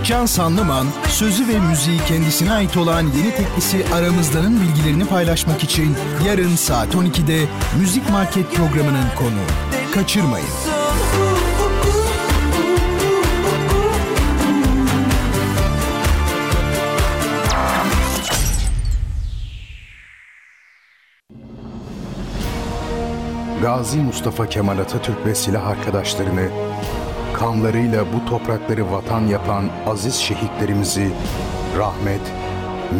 Gökcan Sanlıman, sözü ve müziği kendisine ait olan yeni teklisi Aramızda'nın bilgilerini paylaşmak için yarın saat 12'de Müzik Market programının konuğu. Kaçırmayın. Gazi Mustafa Kemal Atatürk ve silah arkadaşlarını kanlarıyla bu toprakları vatan yapan aziz şehitlerimizi rahmet,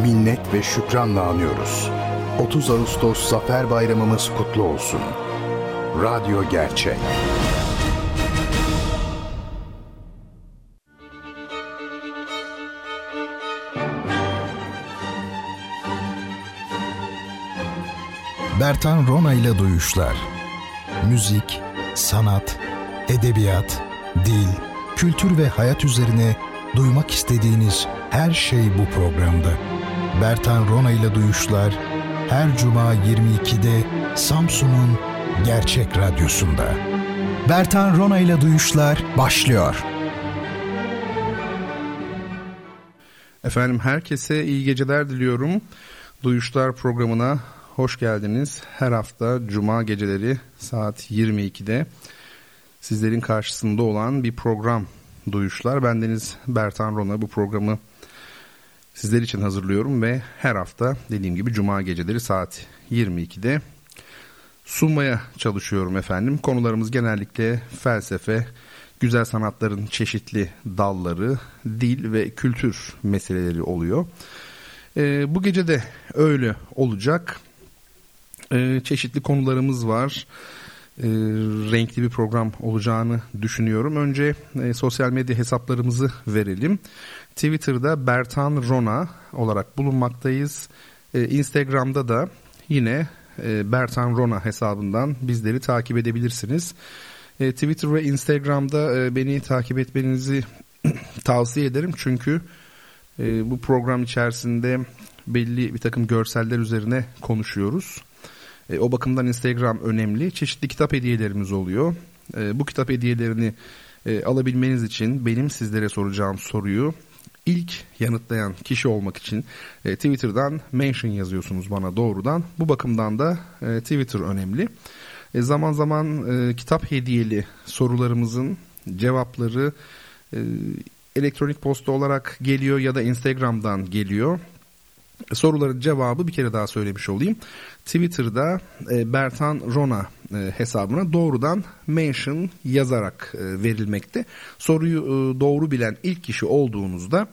minnet ve şükranla anıyoruz. 30 Ağustos Zafer Bayramımız kutlu olsun. Radyo Gerçek. Bertan Rona ile Duyuşlar Müzik, sanat, edebiyat, dil, kültür ve hayat üzerine duymak istediğiniz her şey bu programda. Bertan Rona ile Duyuşlar her cuma 22'de Samsun'un Gerçek Radyosu'nda. Bertan Rona ile Duyuşlar başlıyor. Efendim herkese iyi geceler diliyorum. Duyuşlar programına hoş geldiniz. Her hafta cuma geceleri saat 22'de sizlerin karşısında olan bir program Duyuşlar. Bendeniz Bertan Rona bu programı sizler için hazırlıyorum ve her hafta dediğim gibi cuma geceleri saat 22'de sunmaya çalışıyorum efendim. Konularımız genellikle felsefe, güzel sanatların çeşitli dalları, dil ve kültür meseleleri oluyor. Ee, bu gece de öyle olacak. Ee, çeşitli konularımız var. Ee, renkli bir program olacağını düşünüyorum. Önce e, sosyal medya hesaplarımızı verelim. Twitter'da Bertan Rona olarak bulunmaktayız. Ee, Instagram'da da yine e, Bertan Rona hesabından bizleri takip edebilirsiniz. E, Twitter ve Instagram'da e, beni takip etmenizi tavsiye ederim. Çünkü e, bu program içerisinde belli bir takım görseller üzerine konuşuyoruz. E, o bakımdan Instagram önemli. Çeşitli kitap hediyelerimiz oluyor. E, bu kitap hediyelerini e, alabilmeniz için benim sizlere soracağım soruyu ilk yanıtlayan kişi olmak için e, Twitter'dan mention yazıyorsunuz bana doğrudan. Bu bakımdan da e, Twitter önemli. E, zaman zaman e, kitap hediyeli sorularımızın cevapları e, elektronik posta olarak geliyor ya da Instagram'dan geliyor. Soruların cevabı bir kere daha söylemiş olayım. Twitter'da e, Bertan Rona e, hesabına doğrudan mention yazarak e, verilmekte. Soruyu doğru bilen ilk kişi olduğunuzda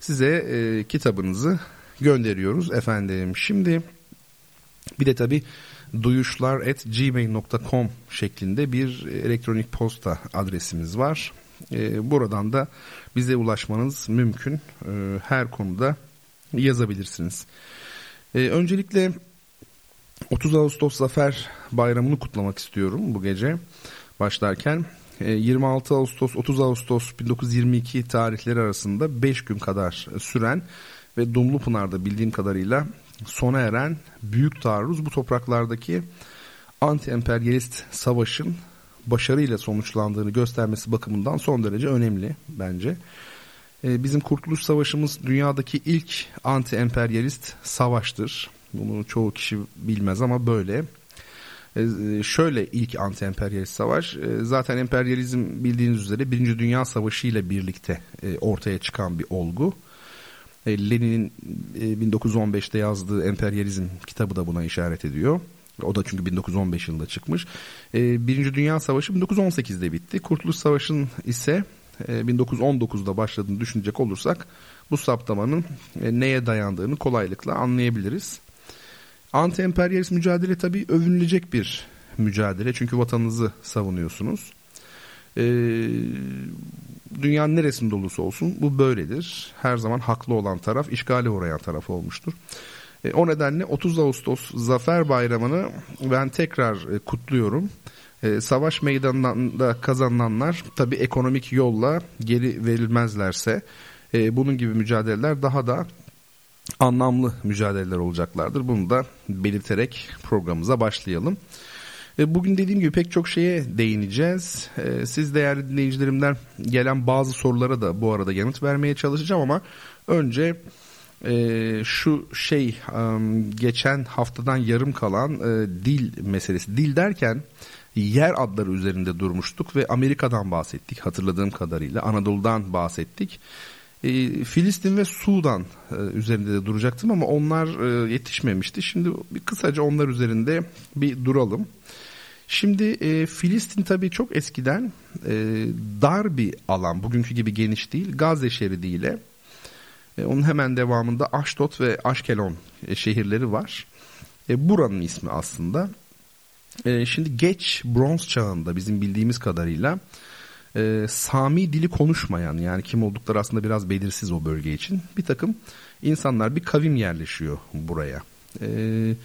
size kitabınızı gönderiyoruz efendim. Şimdi bir de tabi duyuşlar şeklinde bir elektronik posta adresimiz var. Buradan da bize ulaşmanız mümkün. Her konuda yazabilirsiniz. E, öncelikle 30 Ağustos Zafer Bayramı'nı kutlamak istiyorum bu gece başlarken. 26 Ağustos 30 Ağustos 1922 tarihleri arasında 5 gün kadar süren ve Dumlupınar'da bildiğim kadarıyla sona eren büyük taarruz bu topraklardaki anti-emperyalist savaşın başarıyla sonuçlandığını göstermesi bakımından son derece önemli bence. Bizim Kurtuluş Savaşımız dünyadaki ilk anti-emperyalist savaştır. Bunu çoğu kişi bilmez ama böyle. Şöyle ilk anti-emperyalist savaş zaten emperyalizm bildiğiniz üzere Birinci Dünya Savaşı ile birlikte ortaya çıkan bir olgu. Lenin'in 1915'te yazdığı Emperyalizm kitabı da buna işaret ediyor. O da çünkü 1915 yılında çıkmış. Birinci Dünya Savaşı 1918'de bitti. Kurtuluş Savaşı'nın ise 1919'da başladığını düşünecek olursak bu saptamanın neye dayandığını kolaylıkla anlayabiliriz. Anti-emperyalist mücadele tabii övünülecek bir mücadele. Çünkü vatanınızı savunuyorsunuz. Ee, dünyanın neresinde olursa olsun bu böyledir. Her zaman haklı olan taraf işgale uğrayan taraf olmuştur. E, o nedenle 30 Ağustos Zafer Bayramı'nı ben tekrar e, kutluyorum. E, savaş meydanında kazananlar tabi ekonomik yolla geri verilmezlerse e, bunun gibi mücadeleler daha da anlamlı mücadeleler olacaklardır. Bunu da belirterek programımıza başlayalım. E, bugün dediğim gibi pek çok şeye değineceğiz. E, siz değerli dinleyicilerimden gelen bazı sorulara da bu arada yanıt vermeye çalışacağım ama önce e, şu şey geçen haftadan yarım kalan dil meselesi. Dil derken yer adları üzerinde durmuştuk ve Amerika'dan bahsettik hatırladığım kadarıyla Anadolu'dan bahsettik. E, Filistin ve Sudan e, üzerinde de duracaktım ama onlar e, yetişmemişti. Şimdi bir kısaca onlar üzerinde bir duralım. Şimdi e, Filistin tabii çok eskiden e, dar bir alan, bugünkü gibi geniş değil, Gazze şeridiyle. E, onun hemen devamında Aşdod ve Aşkelon e, şehirleri var. E, buranın ismi aslında. E, şimdi geç bronz çağında bizim bildiğimiz kadarıyla e, Sami dili konuşmayan yani kim oldukları aslında biraz belirsiz o bölge için bir takım insanlar bir kavim yerleşiyor buraya. Evet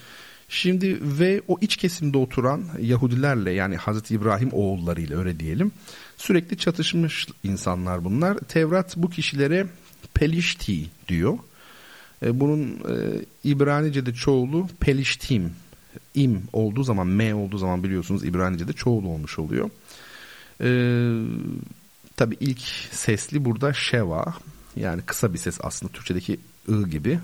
Şimdi ve o iç kesimde oturan Yahudilerle yani Hazreti İbrahim oğullarıyla öyle diyelim sürekli çatışmış insanlar bunlar. Tevrat bu kişilere Pelişti diyor. E, bunun e, İbranice'de çoğulu Peliştim im olduğu zaman M olduğu zaman biliyorsunuz İbranice'de çoğul olmuş oluyor. E, Tabi ilk sesli burada Şeva yani kısa bir ses aslında Türkçedeki ı gibi.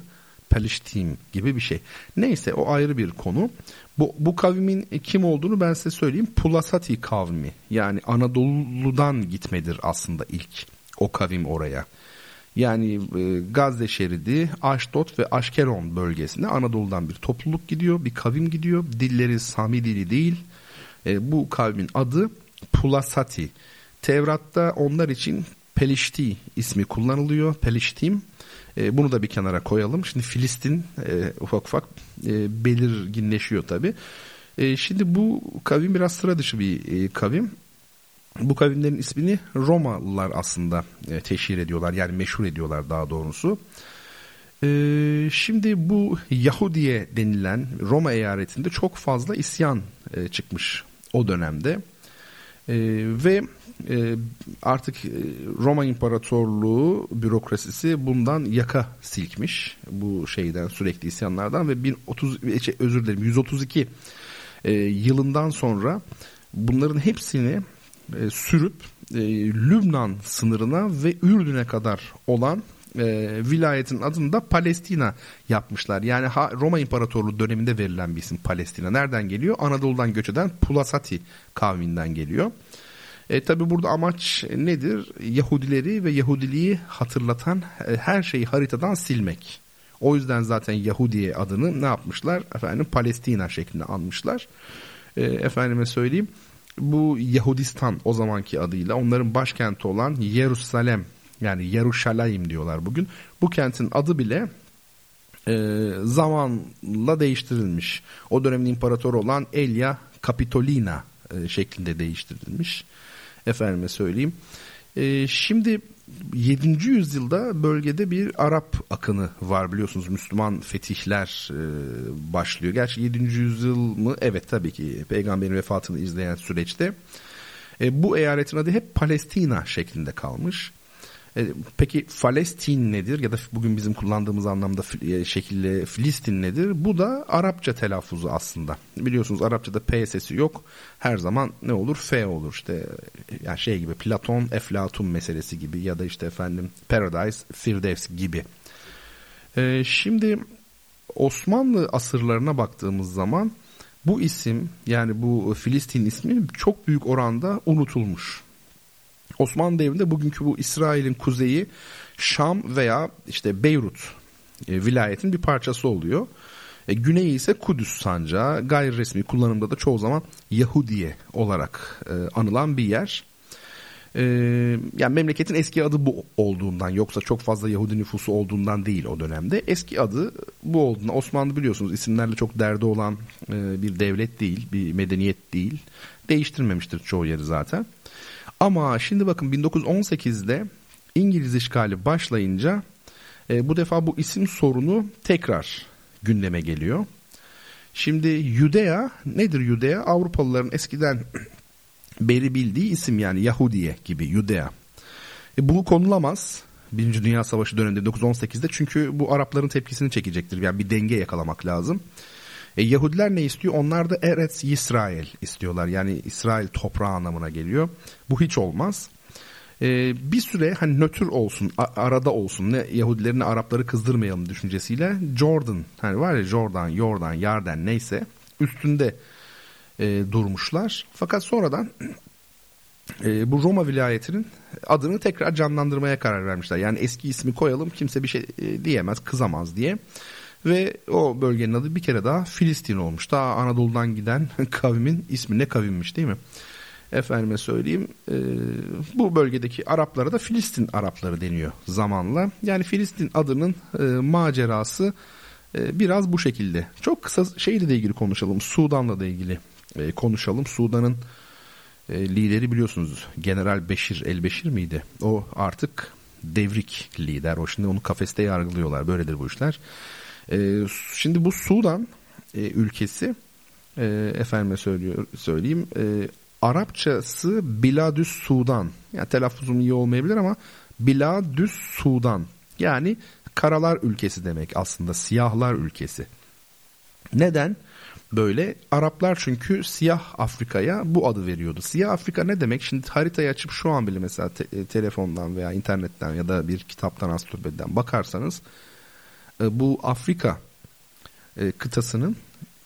Palestine gibi bir şey. Neyse o ayrı bir konu. Bu, bu kavmin kim olduğunu ben size söyleyeyim. Pulasati kavmi yani Anadolu'dan gitmedir aslında ilk o kavim oraya. Yani e, Gazze şeridi, Aşdot ve Aşkeron bölgesinde Anadolu'dan bir topluluk gidiyor, bir kavim gidiyor. Dilleri Sami dili değil. E, bu kavmin adı Pulasati. Tevrat'ta onlar için Pelişti ismi kullanılıyor. Peliştim e, bunu da bir kenara koyalım. Şimdi Filistin e, ufak ufak e, belirginleşiyor tabi. E, şimdi bu kavim biraz sıra dışı bir e, kavim. Bu kavimlerin ismini Romalılar aslında e, teşhir ediyorlar. Yani meşhur ediyorlar daha doğrusu. Ee, şimdi bu Yahudiye denilen Roma eyaletinde çok fazla isyan e, çıkmış o dönemde. E, ve e, artık e, Roma İmparatorluğu bürokrasisi bundan yaka silkmiş bu şeyden sürekli isyanlardan ve 1030 e, şey, özür dilerim 132 e, yılından sonra bunların hepsini e, sürüp e, Lübnan sınırına ve Ürdün'e kadar olan e, vilayetin adını da Palestina yapmışlar. Yani ha, Roma İmparatorluğu döneminde verilen bir isim Palestina. Nereden geliyor? Anadolu'dan göç eden Pulasati kavminden geliyor. E, Tabi burada amaç nedir? Yahudileri ve Yahudiliği hatırlatan e, her şeyi haritadan silmek. O yüzden zaten Yahudiye adını ne yapmışlar? Efendim Palestina şeklinde anmışlar. E, efendime söyleyeyim. Bu Yahudistan o zamanki adıyla onların başkenti olan Yerusalem yani Yeruşalayim diyorlar bugün. Bu kentin adı bile e, zamanla değiştirilmiş. O dönemin imparatoru olan Elia Capitolina e, şeklinde değiştirilmiş efendime söyleyeyim. E, şimdi 7. yüzyılda bölgede bir Arap akını var biliyorsunuz Müslüman fetihler e, başlıyor. Gerçi 7. yüzyıl mı? Evet tabii ki peygamberin vefatını izleyen süreçte. E, bu eyaletin adı hep Palestina şeklinde kalmış. E, peki Falestin nedir ya da bugün bizim kullandığımız anlamda e, şekilde Filistin nedir? Bu da Arapça telaffuzu aslında. Biliyorsunuz Arapçada P sesi yok. Her zaman ne olur? F olur. İşte yani şey gibi Platon, Eflatun meselesi gibi ya da işte efendim Paradise, Firdevs gibi. E, şimdi Osmanlı asırlarına baktığımız zaman bu isim yani bu Filistin ismi çok büyük oranda unutulmuş. Osmanlı devrinde bugünkü bu İsrail'in kuzeyi Şam veya işte Beyrut e, vilayetin bir parçası oluyor. E, güneyi ise Kudüs sancağı gayri resmi kullanımda da çoğu zaman Yahudiye olarak e, anılan bir yer. E, yani memleketin eski adı bu olduğundan yoksa çok fazla Yahudi nüfusu olduğundan değil o dönemde. Eski adı bu olduğundan Osmanlı biliyorsunuz isimlerle çok derdi olan e, bir devlet değil, bir medeniyet değil. Değiştirmemiştir çoğu yeri zaten. Ama şimdi bakın 1918'de İngiliz işgali başlayınca e, bu defa bu isim sorunu tekrar gündeme geliyor. Şimdi Yudea nedir Yudea? Avrupalıların eskiden beri bildiği isim yani Yahudiye gibi Yudea. E, bu konulamaz. Birinci Dünya Savaşı döneminde 1918'de çünkü bu Arapların tepkisini çekecektir. Yani bir denge yakalamak lazım. E, Yahudiler ne istiyor? Onlar da Eretz İsrail istiyorlar. Yani İsrail toprağı anlamına geliyor. Bu hiç olmaz. E, bir süre hani nötr olsun, arada olsun. Ne Yahudilerin Arapları kızdırmayalım düşüncesiyle Jordan, hani var ya Jordan, Jordan, Yarden neyse üstünde e, durmuşlar. Fakat sonradan e, bu Roma vilayetinin adını tekrar canlandırmaya karar vermişler. Yani eski ismi koyalım kimse bir şey e, diyemez, kızamaz diye. Ve o bölgenin adı bir kere daha Filistin olmuş. Daha Anadolu'dan giden kavmin ismi ne kavimmiş değil mi? Efendime söyleyeyim e, bu bölgedeki Araplara da Filistin Arapları deniyor zamanla. Yani Filistin adının e, macerası e, biraz bu şekilde. Çok kısa şeyle de ilgili konuşalım. Sudan'la da ilgili e, konuşalım. Sudan'ın e, lideri biliyorsunuz General Beşir El Beşir miydi? O artık devrik lider. O şimdi onu kafeste yargılıyorlar. Böyledir bu işler. E, şimdi bu Sudan e, ülkesi e, efendime söylüyor söyleyeyim e, Arapçası Biladüs Sudan. Yani telaffuzum iyi olmayabilir ama Biladüs Sudan. Yani karalar ülkesi demek aslında siyahlar ülkesi. Neden? Böyle Araplar çünkü siyah Afrika'ya bu adı veriyordu. Siyah Afrika ne demek? Şimdi haritayı açıp şu an bile mesela te- e, telefondan veya internetten ya da bir kitaptan astronomiden bakarsanız bu Afrika e, kıtasının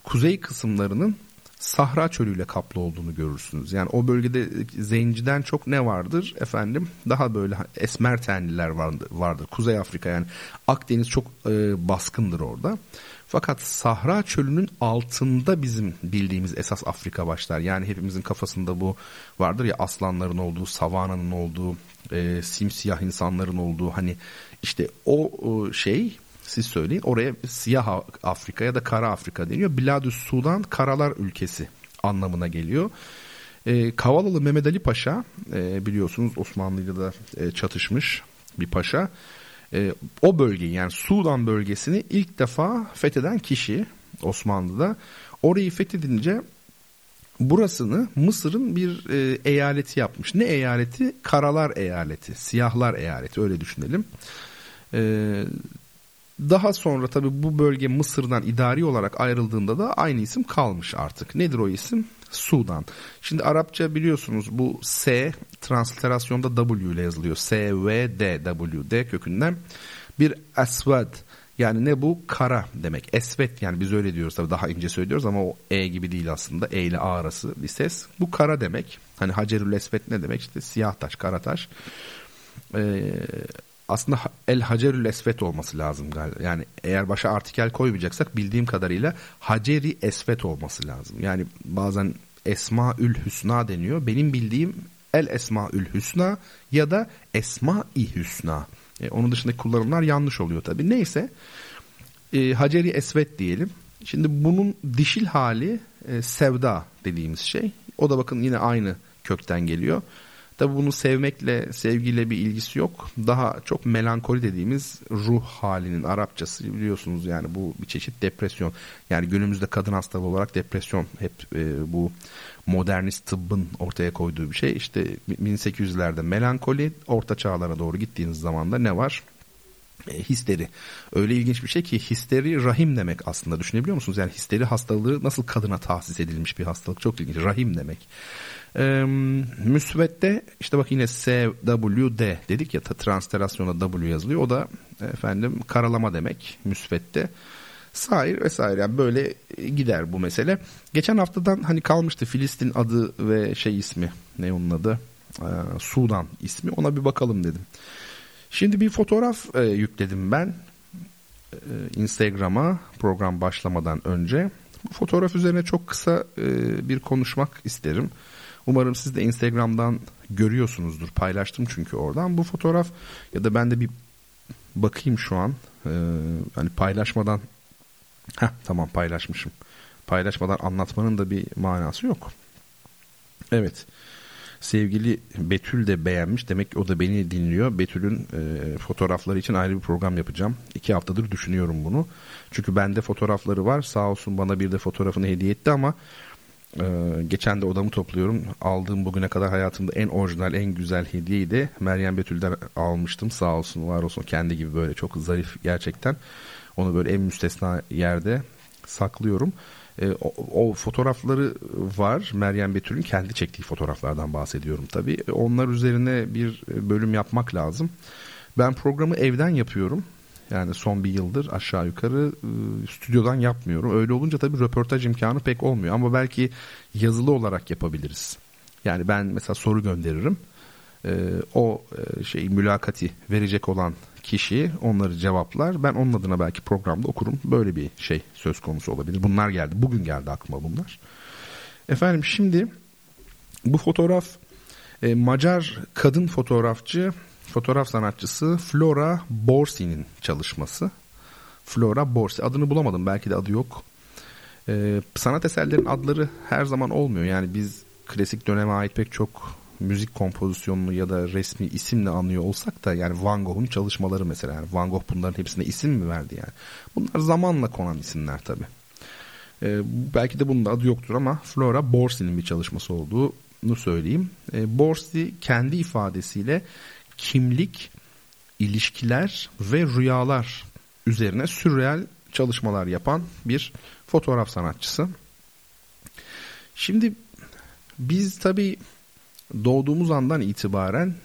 kuzey kısımlarının Sahra çölüyle kaplı olduğunu görürsünüz. Yani o bölgede zenciden çok ne vardır efendim? Daha böyle esmer tenliler vardır. vardır. Kuzey Afrika yani Akdeniz çok e, baskındır orada. Fakat Sahra çölünün altında bizim bildiğimiz esas Afrika başlar. Yani hepimizin kafasında bu vardır ya aslanların olduğu, savananın olduğu, e, simsiyah insanların olduğu hani işte o, o şey siz söyleyin. Oraya siyah Afrika ya da kara Afrika deniyor. Biladüs Sudan karalar ülkesi anlamına geliyor. E, Kavalalı Mehmet Ali Paşa e, biliyorsunuz Osmanlı da e, çatışmış bir paşa. E, o bölgeyi yani Sudan bölgesini ilk defa fetheden kişi Osmanlı'da. Orayı fethedince burasını Mısır'ın bir e, eyaleti yapmış. Ne eyaleti? Karalar eyaleti, siyahlar eyaleti öyle düşünelim. E, daha sonra tabi bu bölge Mısır'dan idari olarak ayrıldığında da aynı isim kalmış artık. Nedir o isim? Sudan. Şimdi Arapça biliyorsunuz bu S transliterasyonda W ile yazılıyor. S, V, D, W, D kökünden bir esved yani ne bu? Kara demek. Esvet yani biz öyle diyoruz tabii daha ince söylüyoruz ama o E gibi değil aslında. E ile A arası bir ses. Bu kara demek. Hani Hacerül Esvet ne demek? İşte siyah taş, kara taş. Ee, aslında el hacerül esvet olması lazım galiba. Yani eğer başa artikel koymayacaksak bildiğim kadarıyla haceri esvet olması lazım. Yani bazen esmaül hüsna deniyor. Benim bildiğim el esmaül hüsna ya da esma-i hüsna. E, onun dışındaki kullanımlar yanlış oluyor tabii. Neyse e, haceri esvet diyelim. Şimdi bunun dişil hali e, sevda dediğimiz şey. O da bakın yine aynı kökten geliyor. Tabi bunu sevmekle, sevgiyle bir ilgisi yok. Daha çok melankoli dediğimiz ruh halinin Arapçası biliyorsunuz yani bu bir çeşit depresyon. Yani günümüzde kadın hastalığı olarak depresyon hep e, bu modernist tıbbın ortaya koyduğu bir şey. İşte 1800'lerde melankoli, orta çağlara doğru gittiğiniz zaman da ne var? E, histeri. Öyle ilginç bir şey ki histeri rahim demek aslında düşünebiliyor musunuz? Yani histeri hastalığı nasıl kadına tahsis edilmiş bir hastalık çok ilginç. Rahim demek. E, müsvedde işte bak yine SWD dedik ya transterasyona W yazılıyor. O da efendim karalama demek müsvedde. Sair vesaire yani böyle gider bu mesele. Geçen haftadan hani kalmıştı Filistin adı ve şey ismi ne onun adı ee, Sudan ismi ona bir bakalım dedim. Şimdi bir fotoğraf e, yükledim ben e, Instagram'a program başlamadan önce. Bu fotoğraf üzerine çok kısa e, bir konuşmak isterim. Umarım siz de Instagram'dan görüyorsunuzdur. Paylaştım çünkü oradan. Bu fotoğraf ya da ben de bir bakayım şu an. Ee, hani paylaşmadan Heh, tamam paylaşmışım. Paylaşmadan anlatmanın da bir manası yok. Evet. Sevgili Betül de beğenmiş. Demek ki o da beni dinliyor. Betül'ün e, fotoğrafları için ayrı bir program yapacağım. İki haftadır düşünüyorum bunu. Çünkü bende fotoğrafları var. Sağ olsun bana bir de fotoğrafını hediye etti ama e, geçen de odamı topluyorum. Aldığım bugüne kadar hayatımda en orijinal, en güzel hediyeyi de Meryem Betül'den almıştım. Sağ olsun, var olsun. Kendi gibi böyle çok zarif gerçekten. Onu böyle en müstesna yerde saklıyorum. E, o, o fotoğrafları var. Meryem Betül'ün kendi çektiği fotoğraflardan bahsediyorum tabii. Onlar üzerine bir bölüm yapmak lazım. Ben programı evden yapıyorum. Yani son bir yıldır aşağı yukarı e, stüdyodan yapmıyorum. Öyle olunca tabii röportaj imkanı pek olmuyor. Ama belki yazılı olarak yapabiliriz. Yani ben mesela soru gönderirim. E, o e, şey mülakati verecek olan kişi onları cevaplar. Ben onun adına belki programda okurum. Böyle bir şey söz konusu olabilir. Bunlar geldi. Bugün geldi aklıma bunlar. Efendim şimdi bu fotoğraf e, Macar kadın fotoğrafçı, fotoğraf sanatçısı Flora Borsi'nin çalışması. Flora Borsi. Adını bulamadım. Belki de adı yok. E, sanat eserlerin adları her zaman olmuyor. Yani biz klasik döneme ait pek çok müzik kompozisyonunu ya da resmi isimle anlıyor olsak da yani Van Gogh'un çalışmaları mesela yani Van Gogh bunların hepsine isim mi verdi yani? Bunlar zamanla konan isimler tabi. Ee, belki de bunun da adı yoktur ama Flora Borsi'nin bir çalışması olduğunu söyleyeyim. Ee, Borsi kendi ifadesiyle kimlik, ilişkiler ve rüyalar üzerine sürreal çalışmalar yapan bir fotoğraf sanatçısı. Şimdi biz tabii doğduğumuz andan itibaren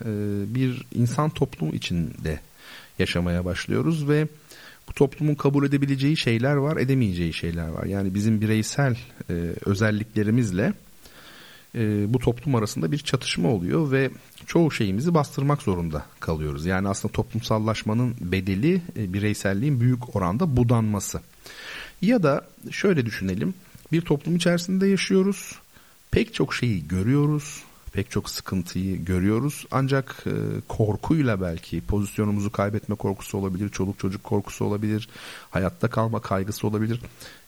e, bir insan toplumu içinde yaşamaya başlıyoruz ve bu toplumun kabul edebileceği şeyler var, edemeyeceği şeyler var. Yani bizim bireysel e, özelliklerimizle e, bu toplum arasında bir çatışma oluyor ve çoğu şeyimizi bastırmak zorunda kalıyoruz. Yani aslında toplumsallaşmanın bedeli e, bireyselliğin büyük oranda budanması. Ya da şöyle düşünelim, bir toplum içerisinde yaşıyoruz, pek çok şeyi görüyoruz, pek çok sıkıntıyı görüyoruz. Ancak e, korkuyla belki pozisyonumuzu kaybetme korkusu olabilir, çoluk çocuk korkusu olabilir, hayatta kalma kaygısı olabilir.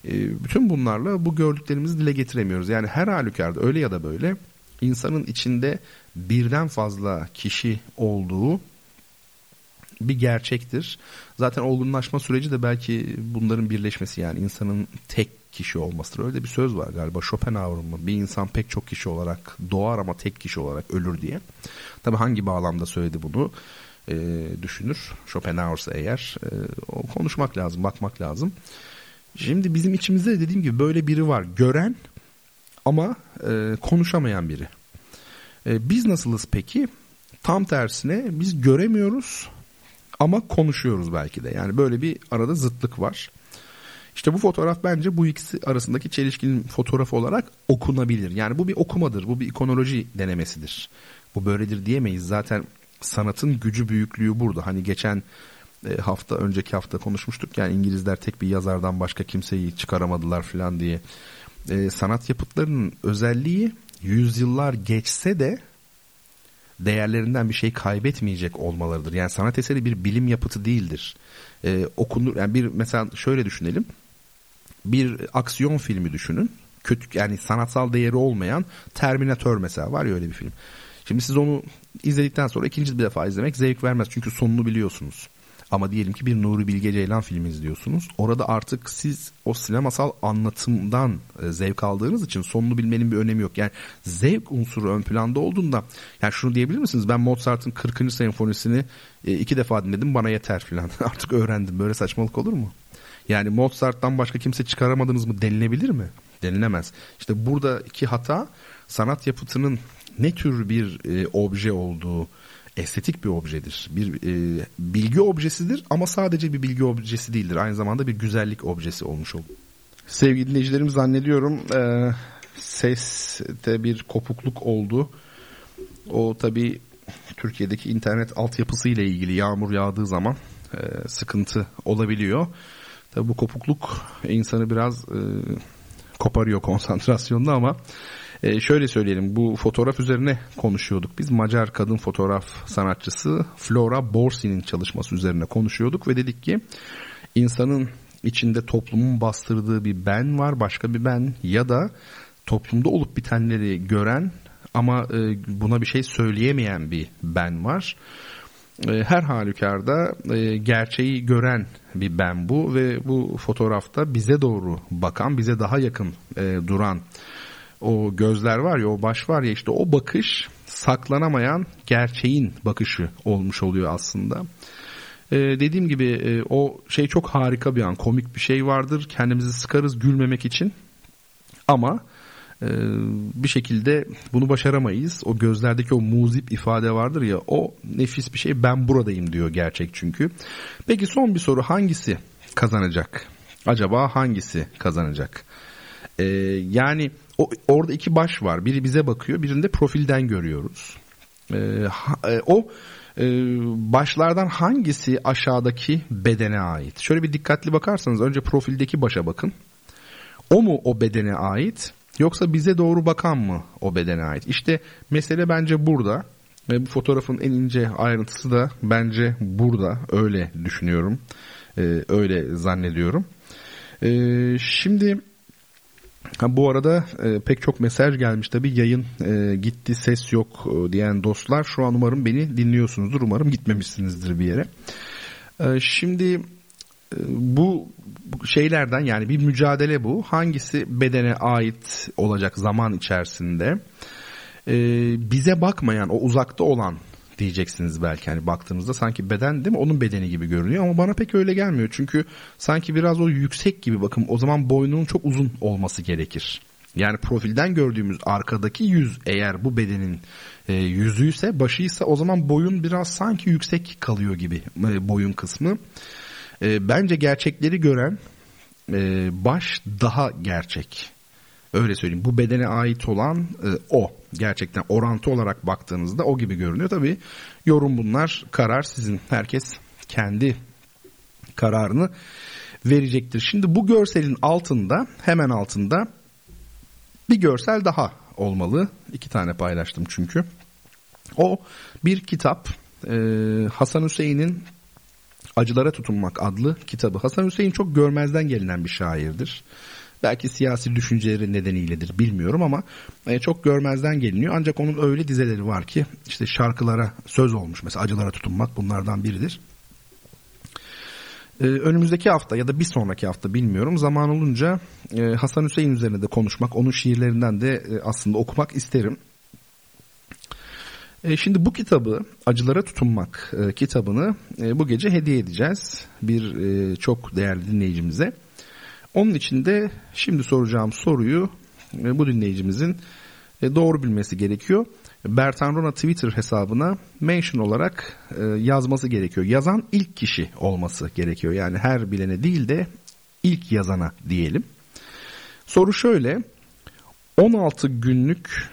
E, bütün bunlarla bu gördüklerimizi dile getiremiyoruz. Yani her halükarda öyle ya da böyle insanın içinde birden fazla kişi olduğu bir gerçektir. Zaten olgunlaşma süreci de belki bunların birleşmesi yani insanın tek kişi olmasıdır. Öyle bir söz var galiba Schopenhauer'ın mı? Bir insan pek çok kişi olarak doğar ama tek kişi olarak ölür diye. Tabi hangi bağlamda söyledi bunu e, düşünür. Schopenhauer'sa eğer e, konuşmak lazım, bakmak lazım. Şimdi bizim içimizde dediğim gibi böyle biri var. Gören ama e, konuşamayan biri. E, biz nasılız peki? Tam tersine biz göremiyoruz ama konuşuyoruz belki de. Yani böyle bir arada zıtlık var. İşte bu fotoğraf bence bu ikisi arasındaki çelişkinin fotoğrafı olarak okunabilir. Yani bu bir okumadır, bu bir ikonoloji denemesidir. Bu böyledir diyemeyiz. Zaten sanatın gücü büyüklüğü burada. Hani geçen e, hafta önceki hafta konuşmuştuk yani İngilizler tek bir yazardan başka kimseyi çıkaramadılar falan diye. Ee, sanat yapıtlarının özelliği yüzyıllar geçse de değerlerinden bir şey kaybetmeyecek olmalarıdır. Yani sanat eseri bir bilim yapıtı değildir. Ee, okunur yani bir mesela şöyle düşünelim bir aksiyon filmi düşünün. Kötü yani sanatsal değeri olmayan Terminator mesela var ya öyle bir film. Şimdi siz onu izledikten sonra ikinci bir defa izlemek zevk vermez çünkü sonunu biliyorsunuz. Ama diyelim ki bir Nuri Bilge Ceylan filmi izliyorsunuz. Orada artık siz o sinemasal anlatımdan e, zevk aldığınız için sonunu bilmenin bir önemi yok. Yani zevk unsuru ön planda olduğunda yani şunu diyebilir misiniz? Ben Mozart'ın 40. senfonisini e, iki defa dinledim bana yeter filan. artık öğrendim. Böyle saçmalık olur mu? Yani Mozart'tan başka kimse çıkaramadınız mı denilebilir mi? Denilemez. İşte buradaki hata sanat yapıtının ne tür bir e, obje olduğu, estetik bir objedir. Bir e, bilgi objesidir ama sadece bir bilgi objesi değildir. Aynı zamanda bir güzellik objesi olmuş olur. Sevgili dinleyicilerim zannediyorum e, seste bir kopukluk oldu. O tabi Türkiye'deki internet altyapısı ile ilgili yağmur yağdığı zaman e, sıkıntı olabiliyor. Tabi bu kopukluk insanı biraz e, koparıyor konsantrasyonda ama e, şöyle söyleyelim bu fotoğraf üzerine konuşuyorduk. Biz Macar kadın fotoğraf sanatçısı Flora Borsi'nin çalışması üzerine konuşuyorduk ve dedik ki insanın içinde toplumun bastırdığı bir ben var başka bir ben ya da toplumda olup bitenleri gören ama e, buna bir şey söyleyemeyen bir ben var. E, her halükarda e, gerçeği gören bir ben bu ve bu fotoğrafta bize doğru bakan, bize daha yakın e, duran o gözler var ya, o baş var ya işte o bakış saklanamayan gerçeğin bakışı olmuş oluyor aslında. Ee, dediğim gibi e, o şey çok harika bir an. Komik bir şey vardır. Kendimizi sıkarız gülmemek için. Ama bir şekilde bunu başaramayız. O gözlerdeki o muzip ifade vardır ya o nefis bir şey. Ben buradayım diyor gerçek çünkü. Peki son bir soru hangisi kazanacak? Acaba hangisi kazanacak? Ee, yani o, orada iki baş var. Biri bize bakıyor, birini de profilden görüyoruz. Ee, ha, e, o e, başlardan hangisi aşağıdaki bedene ait? Şöyle bir dikkatli bakarsanız önce profildeki başa bakın. O mu o bedene ait? Yoksa bize doğru bakan mı o bedene ait? İşte mesele bence burada. Ve bu fotoğrafın en ince ayrıntısı da bence burada. Öyle düşünüyorum. Ee, öyle zannediyorum. Ee, şimdi Ha, bu arada e, pek çok mesaj gelmiş tabii yayın e, gitti ses yok e, diyen dostlar şu an umarım beni dinliyorsunuzdur umarım gitmemişsinizdir bir yere. E, şimdi bu şeylerden yani bir mücadele bu. Hangisi bedene ait olacak zaman içerisinde? E, bize bakmayan o uzakta olan diyeceksiniz belki. Hani baktığınızda sanki beden değil mi? Onun bedeni gibi görünüyor ama bana pek öyle gelmiyor. Çünkü sanki biraz o yüksek gibi bakın o zaman boynunun çok uzun olması gerekir. Yani profilden gördüğümüz arkadaki yüz eğer bu bedenin e, yüzüyse başıysa o zaman boyun biraz sanki yüksek kalıyor gibi e, boyun kısmı. E, bence gerçekleri gören e, baş daha gerçek. Öyle söyleyeyim. Bu bedene ait olan e, o. Gerçekten orantı olarak baktığınızda o gibi görünüyor. Tabii yorum bunlar. Karar sizin. Herkes kendi kararını verecektir. Şimdi bu görselin altında hemen altında bir görsel daha olmalı. İki tane paylaştım çünkü. O bir kitap e, Hasan Hüseyin'in Acılara Tutunmak adlı kitabı. Hasan Hüseyin çok görmezden gelinen bir şairdir. Belki siyasi düşünceleri nedeniyledir bilmiyorum ama e, çok görmezden geliniyor. Ancak onun öyle dizeleri var ki işte şarkılara söz olmuş mesela acılara tutunmak bunlardan biridir. Ee, önümüzdeki hafta ya da bir sonraki hafta bilmiyorum zaman olunca e, Hasan Hüseyin üzerine de konuşmak onun şiirlerinden de e, aslında okumak isterim. E, şimdi bu kitabı Acılara Tutunmak e, kitabını e, bu gece hediye edeceğiz bir çok değerli dinleyicimize. Onun için de şimdi soracağım soruyu bu dinleyicimizin doğru bilmesi gerekiyor. Bertan Rona Twitter hesabına mention olarak yazması gerekiyor. Yazan ilk kişi olması gerekiyor. Yani her bilene değil de ilk yazana diyelim. Soru şöyle. 16 günlük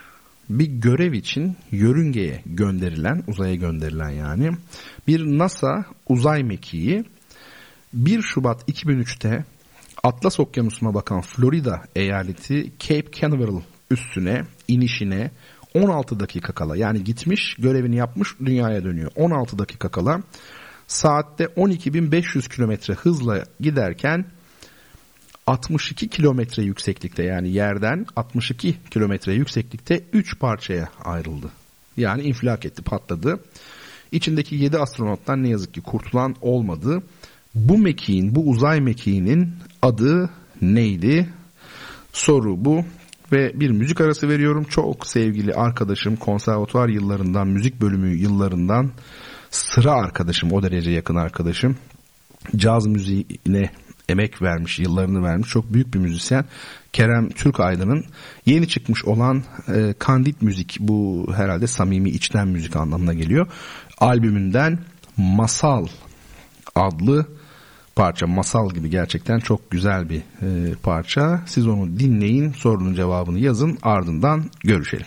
bir görev için yörüngeye gönderilen, uzaya gönderilen yani bir NASA uzay mekiği 1 Şubat 2003'te Atlas Okyanusu'na bakan Florida eyaleti Cape Canaveral üstüne inişine 16 dakika kala yani gitmiş görevini yapmış dünyaya dönüyor. 16 dakika kala saatte 12.500 kilometre hızla giderken 62 kilometre yükseklikte yani yerden 62 kilometre yükseklikte 3 parçaya ayrıldı. Yani infilak etti patladı. İçindeki 7 astronottan ne yazık ki kurtulan olmadı. Bu mekiğin, bu uzay mekiğinin adı neydi? Soru bu ve bir müzik arası veriyorum. Çok sevgili arkadaşım konservatuvar yıllarından, müzik bölümü yıllarından sıra arkadaşım, o derece yakın arkadaşım. Caz müziğine emek vermiş, yıllarını vermiş çok büyük bir müzisyen. Kerem Türkaydın'ın yeni çıkmış olan e, Kandit Müzik bu herhalde samimi içten müzik anlamına geliyor. Albümünden Masal adlı parça masal gibi gerçekten çok güzel bir e, parça. Siz onu dinleyin, sorunun cevabını yazın, ardından görüşelim.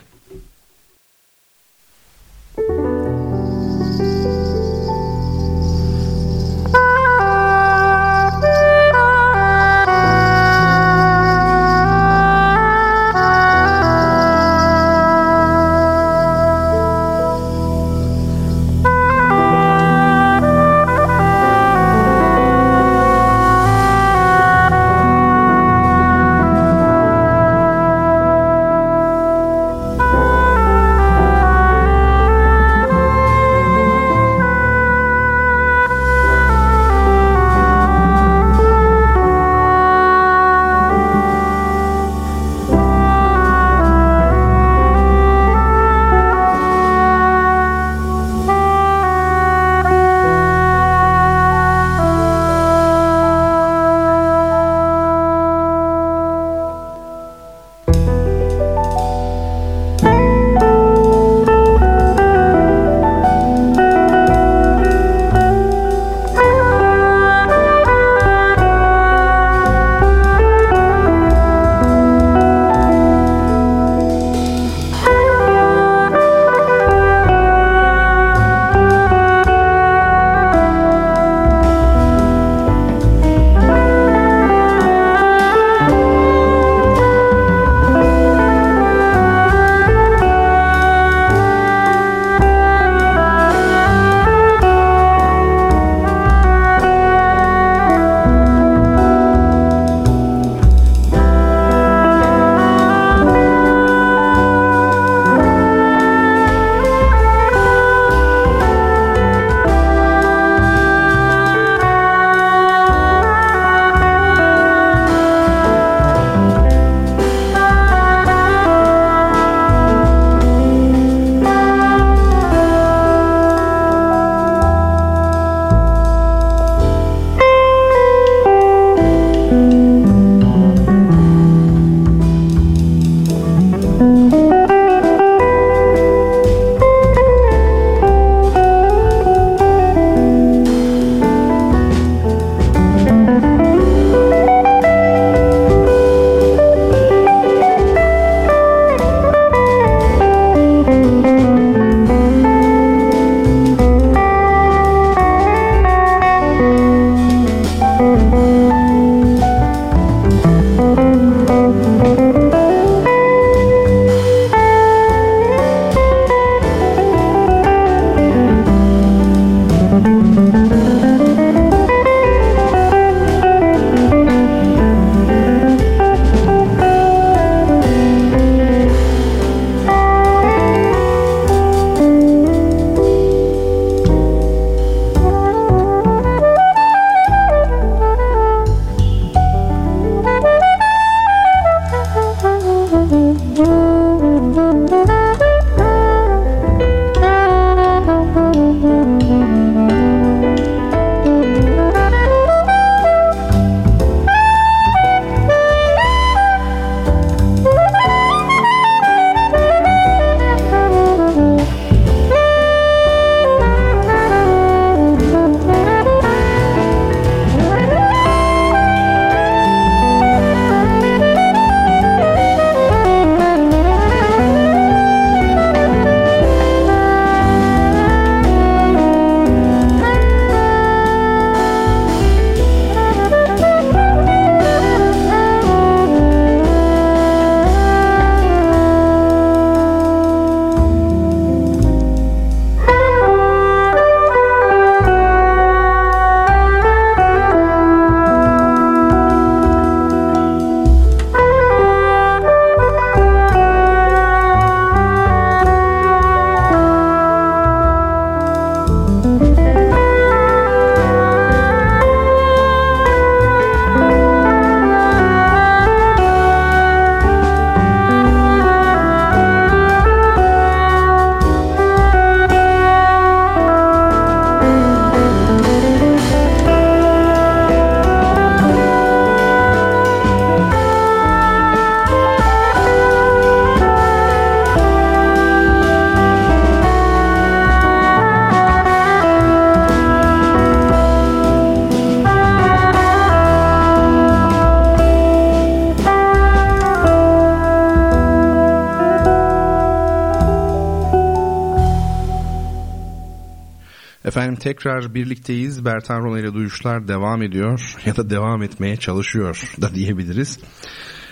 Tekrar birlikteyiz. Bertan Rona ile duyuşlar devam ediyor ya da devam etmeye çalışıyor da diyebiliriz.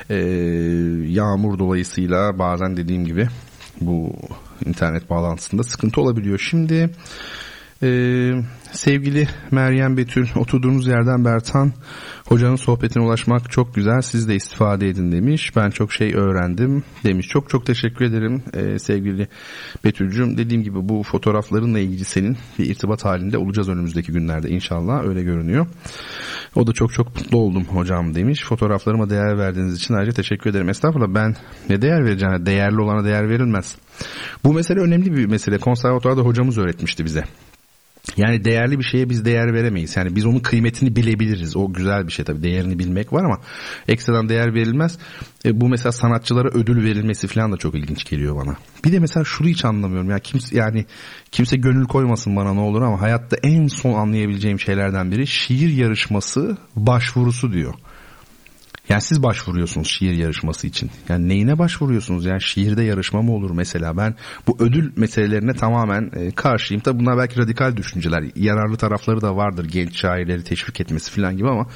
Ee, yağmur dolayısıyla bazen dediğim gibi bu internet bağlantısında sıkıntı olabiliyor. Şimdi ee, sevgili Meryem Betül oturduğunuz yerden Bertan hocanın sohbetine ulaşmak çok güzel siz de istifade edin demiş. Ben çok şey öğrendim demiş. Çok çok teşekkür ederim ee, sevgili Betül'cüm. Dediğim gibi bu fotoğraflarınla ilgili senin bir irtibat halinde olacağız önümüzdeki günlerde inşallah. Öyle görünüyor. O da çok çok mutlu oldum hocam demiş. Fotoğraflarıma değer verdiğiniz için ayrıca teşekkür ederim. Estağfurullah ben ne değer vereceğim? Değerli olana değer verilmez. Bu mesele önemli bir mesele. Konservatuvarda hocamız öğretmişti bize yani değerli bir şeye biz değer veremeyiz. Yani biz onun kıymetini bilebiliriz. O güzel bir şey tabii. Değerini bilmek var ama ekstradan değer verilmez. E, bu mesela sanatçılara ödül verilmesi falan da çok ilginç geliyor bana. Bir de mesela şunu hiç anlamıyorum. Ya kimse yani kimse gönül koymasın bana ne olur ama hayatta en son anlayabileceğim şeylerden biri şiir yarışması başvurusu diyor. Yani siz başvuruyorsunuz şiir yarışması için. Yani neyine başvuruyorsunuz? Yani şiirde yarışma mı olur mesela? Ben bu ödül meselelerine tamamen e, karşıyım. Tabi bunlar belki radikal düşünceler. Yararlı tarafları da vardır. Genç şairleri teşvik etmesi falan gibi ama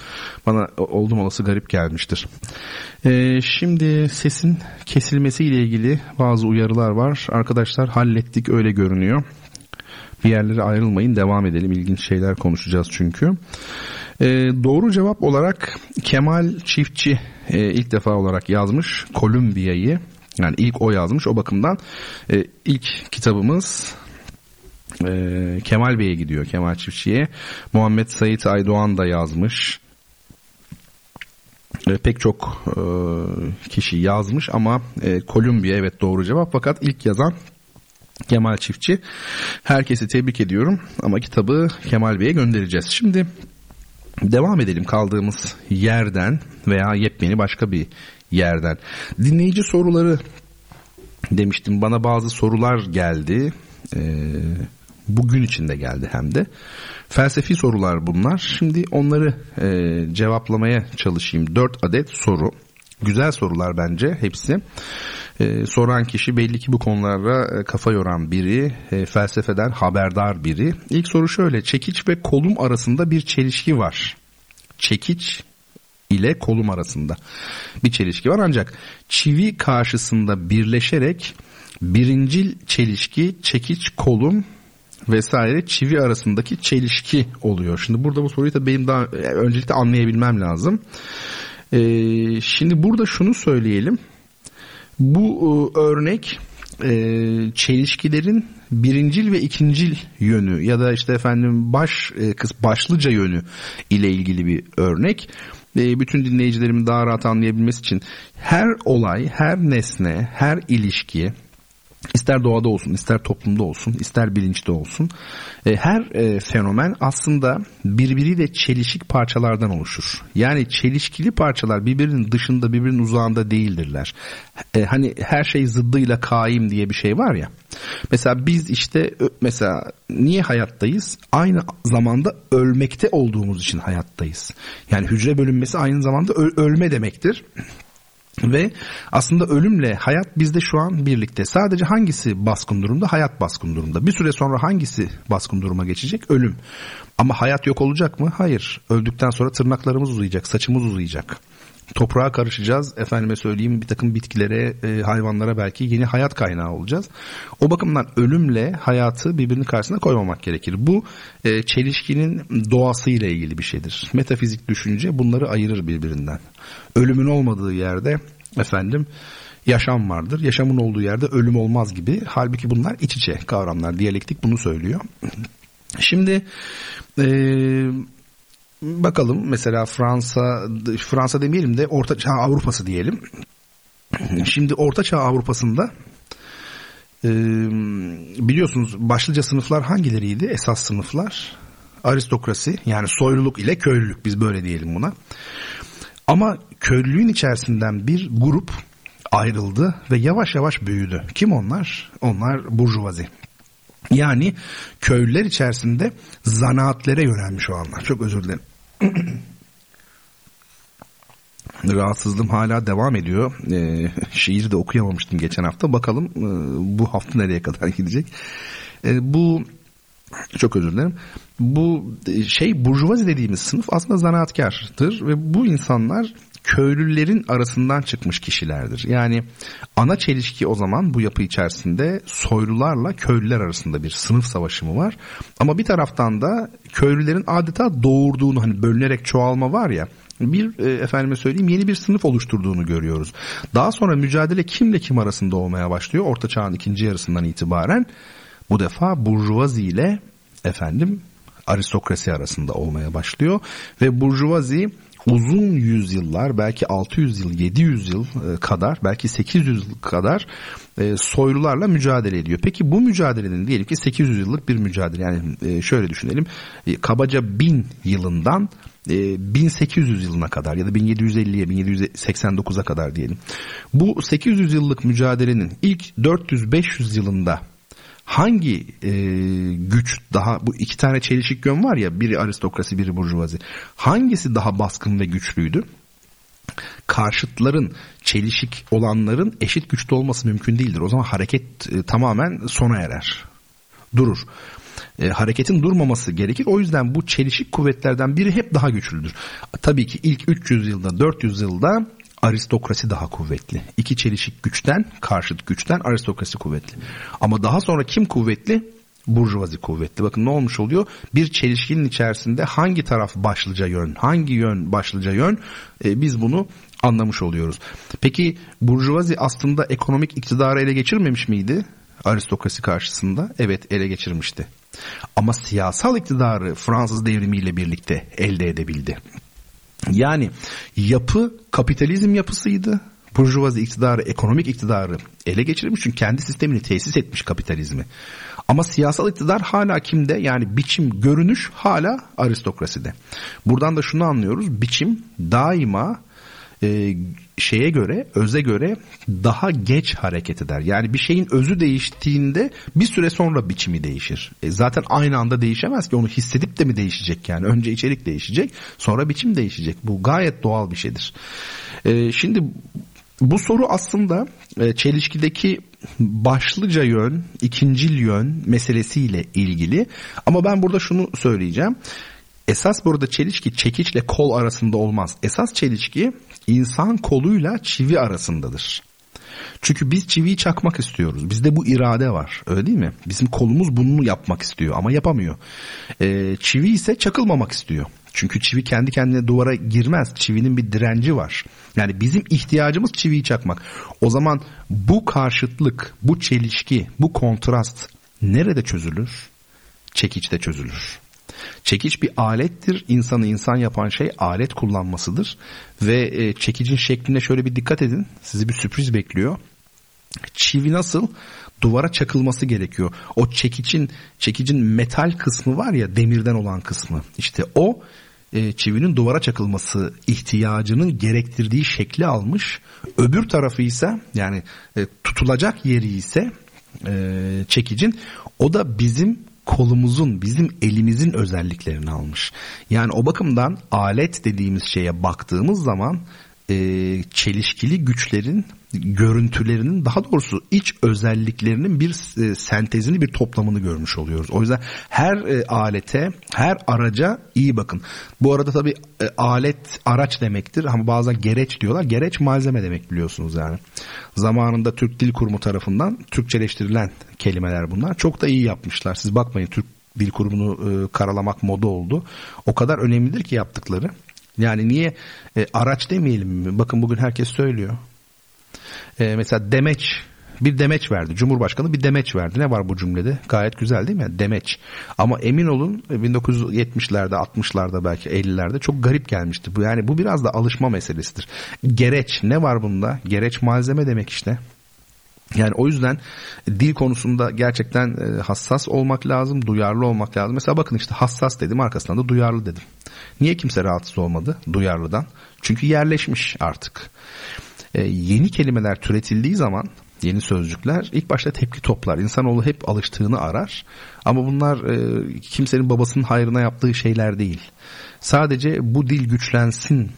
bana oldum olası garip gelmiştir. E, şimdi sesin kesilmesiyle ilgili bazı uyarılar var. Arkadaşlar hallettik öyle görünüyor. Bir yerlere ayrılmayın devam edelim. İlginç şeyler konuşacağız çünkü. E, doğru cevap olarak Kemal Çiftçi e, ilk defa olarak yazmış Kolumbiya'yı. Yani ilk o yazmış o bakımdan e, ilk kitabımız e, Kemal Bey'e gidiyor Kemal Çiftçi'ye. Muhammed Sait Aydoğan da yazmış. E, pek çok e, kişi yazmış ama e, Kolumbiya evet doğru cevap fakat ilk yazan Kemal Çiftçi. Herkesi tebrik ediyorum ama kitabı Kemal Bey'e göndereceğiz. Şimdi Devam edelim kaldığımız yerden veya yepyeni başka bir yerden. Dinleyici soruları demiştim. Bana bazı sorular geldi. Ee, bugün içinde geldi hem de. Felsefi sorular bunlar. Şimdi onları e, cevaplamaya çalışayım. Dört adet soru. Güzel sorular bence hepsi. Ee, soran kişi belli ki bu konulara e, kafa yoran biri, e, felsefeden haberdar biri. İlk soru şöyle, çekiç ve kolum arasında bir çelişki var. Çekiç ile kolum arasında bir çelişki var ancak çivi karşısında birleşerek birincil çelişki çekiç kolum vesaire çivi arasındaki çelişki oluyor. Şimdi burada bu soruyu da benim daha e, öncelikle anlayabilmem lazım. Ee, şimdi burada şunu söyleyelim. Bu e, örnek e, çelişkilerin birincil ve ikincil yönü ya da işte efendim baş e, kız başlıca yönü ile ilgili bir örnek. E, bütün dinleyicilerimin daha rahat anlayabilmesi için her olay, her nesne, her ilişki İster doğada olsun, ister toplumda olsun, ister bilinçte olsun. E, her e, fenomen aslında birbiriyle çelişik parçalardan oluşur. Yani çelişkili parçalar birbirinin dışında, birbirinin uzağında değildirler. E, hani her şey zıddıyla kaim diye bir şey var ya. Mesela biz işte mesela niye hayattayız? Aynı zamanda ölmekte olduğumuz için hayattayız. Yani hücre bölünmesi aynı zamanda ölme demektir. Ve aslında ölümle hayat bizde şu an birlikte. Sadece hangisi baskın durumda? Hayat baskın durumda. Bir süre sonra hangisi baskın duruma geçecek? Ölüm. Ama hayat yok olacak mı? Hayır. Öldükten sonra tırnaklarımız uzayacak, saçımız uzayacak. Toprağa karışacağız. Efendime söyleyeyim bir takım bitkilere, e, hayvanlara belki yeni hayat kaynağı olacağız. O bakımdan ölümle hayatı birbirinin karşısına koymamak gerekir. Bu e, çelişkinin doğasıyla ilgili bir şeydir. Metafizik düşünce bunları ayırır birbirinden. Ölümün olmadığı yerde efendim yaşam vardır. Yaşamın olduğu yerde ölüm olmaz gibi. Halbuki bunlar iç içe kavramlar. Diyalektik bunu söylüyor. Şimdi eee bakalım mesela Fransa Fransa demeyelim de Orta Çağ Avrupası diyelim. Şimdi Orta Çağ Avrupa'sında e, biliyorsunuz başlıca sınıflar hangileriydi? Esas sınıflar aristokrasi yani soyluluk ile köylülük biz böyle diyelim buna. Ama köylülüğün içerisinden bir grup ayrıldı ve yavaş yavaş büyüdü. Kim onlar? Onlar burjuvazi. Yani köylüler içerisinde zanaatlere yönelmiş olanlar. Çok özür dilerim. Rahatsızlığım hala devam ediyor. E, şiir de okuyamamıştım geçen hafta. Bakalım e, bu hafta nereye kadar gidecek. E, bu çok özür dilerim. Bu e, şey burjuvazi dediğimiz sınıf aslında zanaatkardır ve bu insanlar köylülerin arasından çıkmış kişilerdir. Yani ana çelişki o zaman bu yapı içerisinde soylularla köylüler arasında bir sınıf savaşı mı var? Ama bir taraftan da köylülerin adeta doğurduğunu hani bölünerek çoğalma var ya bir e, efendime söyleyeyim yeni bir sınıf oluşturduğunu görüyoruz. Daha sonra mücadele kimle kim arasında olmaya başlıyor? Orta Çağ'ın ikinci yarısından itibaren bu defa burjuvazi ile efendim aristokrasi arasında olmaya başlıyor ve burjuvazi uzun yüzyıllar belki 600 yıl 700 yıl e, kadar belki 800 yıl kadar e, soylularla mücadele ediyor. Peki bu mücadelenin diyelim ki 800 yıllık bir mücadele yani e, şöyle düşünelim kabaca 1000 yılından 1800 yılına kadar ya da 1750'ye 1789'a kadar diyelim. Bu 800 yıllık mücadelenin ilk 400-500 yılında hangi e, güç daha bu iki tane çelişik yön var ya biri aristokrasi biri burjuvazi hangisi daha baskın ve güçlüydü? Karşıtların çelişik olanların eşit güçte olması mümkün değildir. O zaman hareket e, tamamen sona erer. Durur. E, hareketin durmaması gerekir. O yüzden bu çelişik kuvvetlerden biri hep daha güçlüdür. Tabii ki ilk 300 yılda 400 yılda aristokrasi daha kuvvetli. İki çelişik güçten, karşıt güçten aristokrasi kuvvetli. Ama daha sonra kim kuvvetli? Burjuvazi kuvvetli. Bakın ne olmuş oluyor? Bir çelişkinin içerisinde hangi taraf başlıca yön, hangi yön başlıca yön e, biz bunu anlamış oluyoruz. Peki Burjuvazi aslında ekonomik iktidarı ele geçirmemiş miydi? Aristokrasi karşısında evet ele geçirmişti. Ama siyasal iktidarı Fransız devrimiyle birlikte elde edebildi. Yani yapı kapitalizm yapısıydı. Burjuvazi iktidarı, ekonomik iktidarı ele geçirmiş çünkü kendi sistemini tesis etmiş kapitalizmi. Ama siyasal iktidar hala kimde? Yani biçim, görünüş hala aristokraside. Buradan da şunu anlıyoruz. Biçim daima e, şeye göre, öze göre daha geç hareket eder. Yani bir şeyin özü değiştiğinde bir süre sonra biçimi değişir. E, zaten aynı anda değişemez ki onu hissedip de mi değişecek yani? Önce içerik değişecek, sonra biçim değişecek. Bu gayet doğal bir şeydir. E, şimdi bu soru aslında e, çelişkideki başlıca yön, ikincil yön meselesiyle ilgili. Ama ben burada şunu söyleyeceğim. Esas burada çelişki çekiçle kol arasında olmaz. Esas çelişki insan koluyla çivi arasındadır. Çünkü biz çiviyi çakmak istiyoruz. Bizde bu irade var. Öyle değil mi? Bizim kolumuz bunu yapmak istiyor ama yapamıyor. Ee, çivi ise çakılmamak istiyor. Çünkü çivi kendi kendine duvara girmez. Çivinin bir direnci var. Yani bizim ihtiyacımız çiviyi çakmak. O zaman bu karşıtlık, bu çelişki, bu kontrast nerede çözülür? Çekiçte çözülür. Çekiç bir alettir. İnsanı insan yapan şey alet kullanmasıdır. Ve e, çekicin şekline şöyle bir dikkat edin. Sizi bir sürpriz bekliyor. Çivi nasıl? Duvara çakılması gerekiyor. O çekicin çekicin metal kısmı var ya demirden olan kısmı. İşte o e, çivinin duvara çakılması ihtiyacının gerektirdiği şekli almış. Öbür tarafı ise yani e, tutulacak yeri ise e, çekicin o da bizim kolumuzun, bizim elimizin özelliklerini almış. Yani o bakımdan alet dediğimiz şeye baktığımız zaman e, çelişkili güçlerin görüntülerinin daha doğrusu iç özelliklerinin bir e, sentezini bir toplamını görmüş oluyoruz. O yüzden her e, alete, her araca iyi bakın. Bu arada tabii e, alet araç demektir ama bazen gereç diyorlar. Gereç malzeme demek biliyorsunuz yani. Zamanında Türk Dil Kurumu tarafından Türkçeleştirilen kelimeler bunlar. Çok da iyi yapmışlar. Siz bakmayın Türk Dil Kurumu'nu karalamak moda oldu. O kadar önemlidir ki yaptıkları. Yani niye e, araç demeyelim mi? Bakın bugün herkes söylüyor. E, mesela demeç bir demeç verdi. Cumhurbaşkanı bir demeç verdi. Ne var bu cümlede? Gayet güzel değil mi? Demeç. Ama emin olun 1970'lerde, 60'larda belki 50'lerde çok garip gelmişti. Bu yani bu biraz da alışma meselesidir. Gereç ne var bunda? Gereç malzeme demek işte. Yani o yüzden dil konusunda gerçekten e, hassas olmak lazım, duyarlı olmak lazım. Mesela bakın işte hassas dedim arkasından da duyarlı dedim. Niye kimse rahatsız olmadı duyarlıdan? Çünkü yerleşmiş artık. Ee, yeni kelimeler türetildiği zaman yeni sözcükler ilk başta tepki toplar. İnsanoğlu hep alıştığını arar. Ama bunlar e, kimsenin babasının hayrına yaptığı şeyler değil. Sadece bu dil güçlensin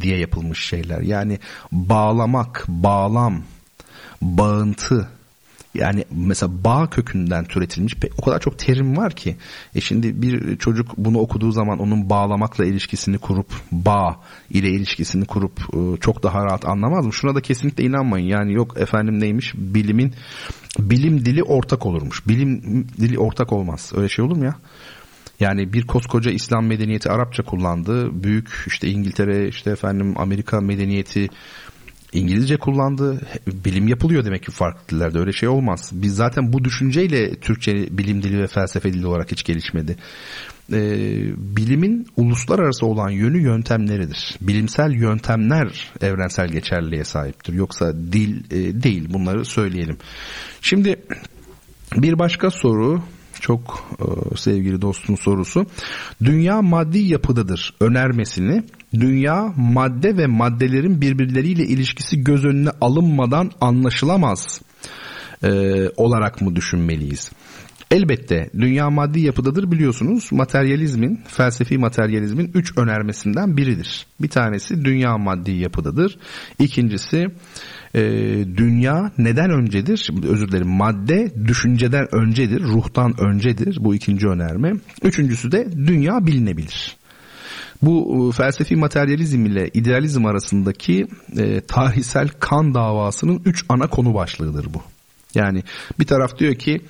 diye yapılmış şeyler. Yani bağlamak, bağlam, bağıntı yani mesela bağ kökünden türetilmiş o kadar çok terim var ki. E şimdi bir çocuk bunu okuduğu zaman onun bağlamakla ilişkisini kurup bağ ile ilişkisini kurup e, çok daha rahat anlamaz mı? Şuna da kesinlikle inanmayın. Yani yok efendim neymiş bilimin bilim dili ortak olurmuş. Bilim dili ortak olmaz. Öyle şey olur mu ya? Yani bir koskoca İslam medeniyeti Arapça kullandı. Büyük işte İngiltere, işte efendim Amerika medeniyeti İngilizce kullandı. Bilim yapılıyor demek ki farklı dillerde. Öyle şey olmaz. Biz zaten bu düşünceyle Türkçe bilim dili ve felsefe dili olarak hiç gelişmedi. Ee, bilimin uluslararası olan yönü yöntemleridir. Bilimsel yöntemler evrensel geçerliliğe sahiptir. Yoksa dil e, değil bunları söyleyelim. Şimdi bir başka soru çok e, sevgili dostun sorusu. Dünya maddi yapıdadır önermesini dünya madde ve maddelerin birbirleriyle ilişkisi göz önüne alınmadan anlaşılamaz e, olarak mı düşünmeliyiz? Elbette dünya maddi yapıdadır biliyorsunuz. Materyalizmin, felsefi materyalizmin üç önermesinden biridir. Bir tanesi dünya maddi yapıdadır. İkincisi e, dünya neden öncedir? Özür dilerim madde düşünceden öncedir, ruhtan öncedir. Bu ikinci önerme. Üçüncüsü de dünya bilinebilir. Bu e, felsefi materyalizm ile idealizm arasındaki e, tarihsel kan davasının üç ana konu başlığıdır bu. Yani bir taraf diyor ki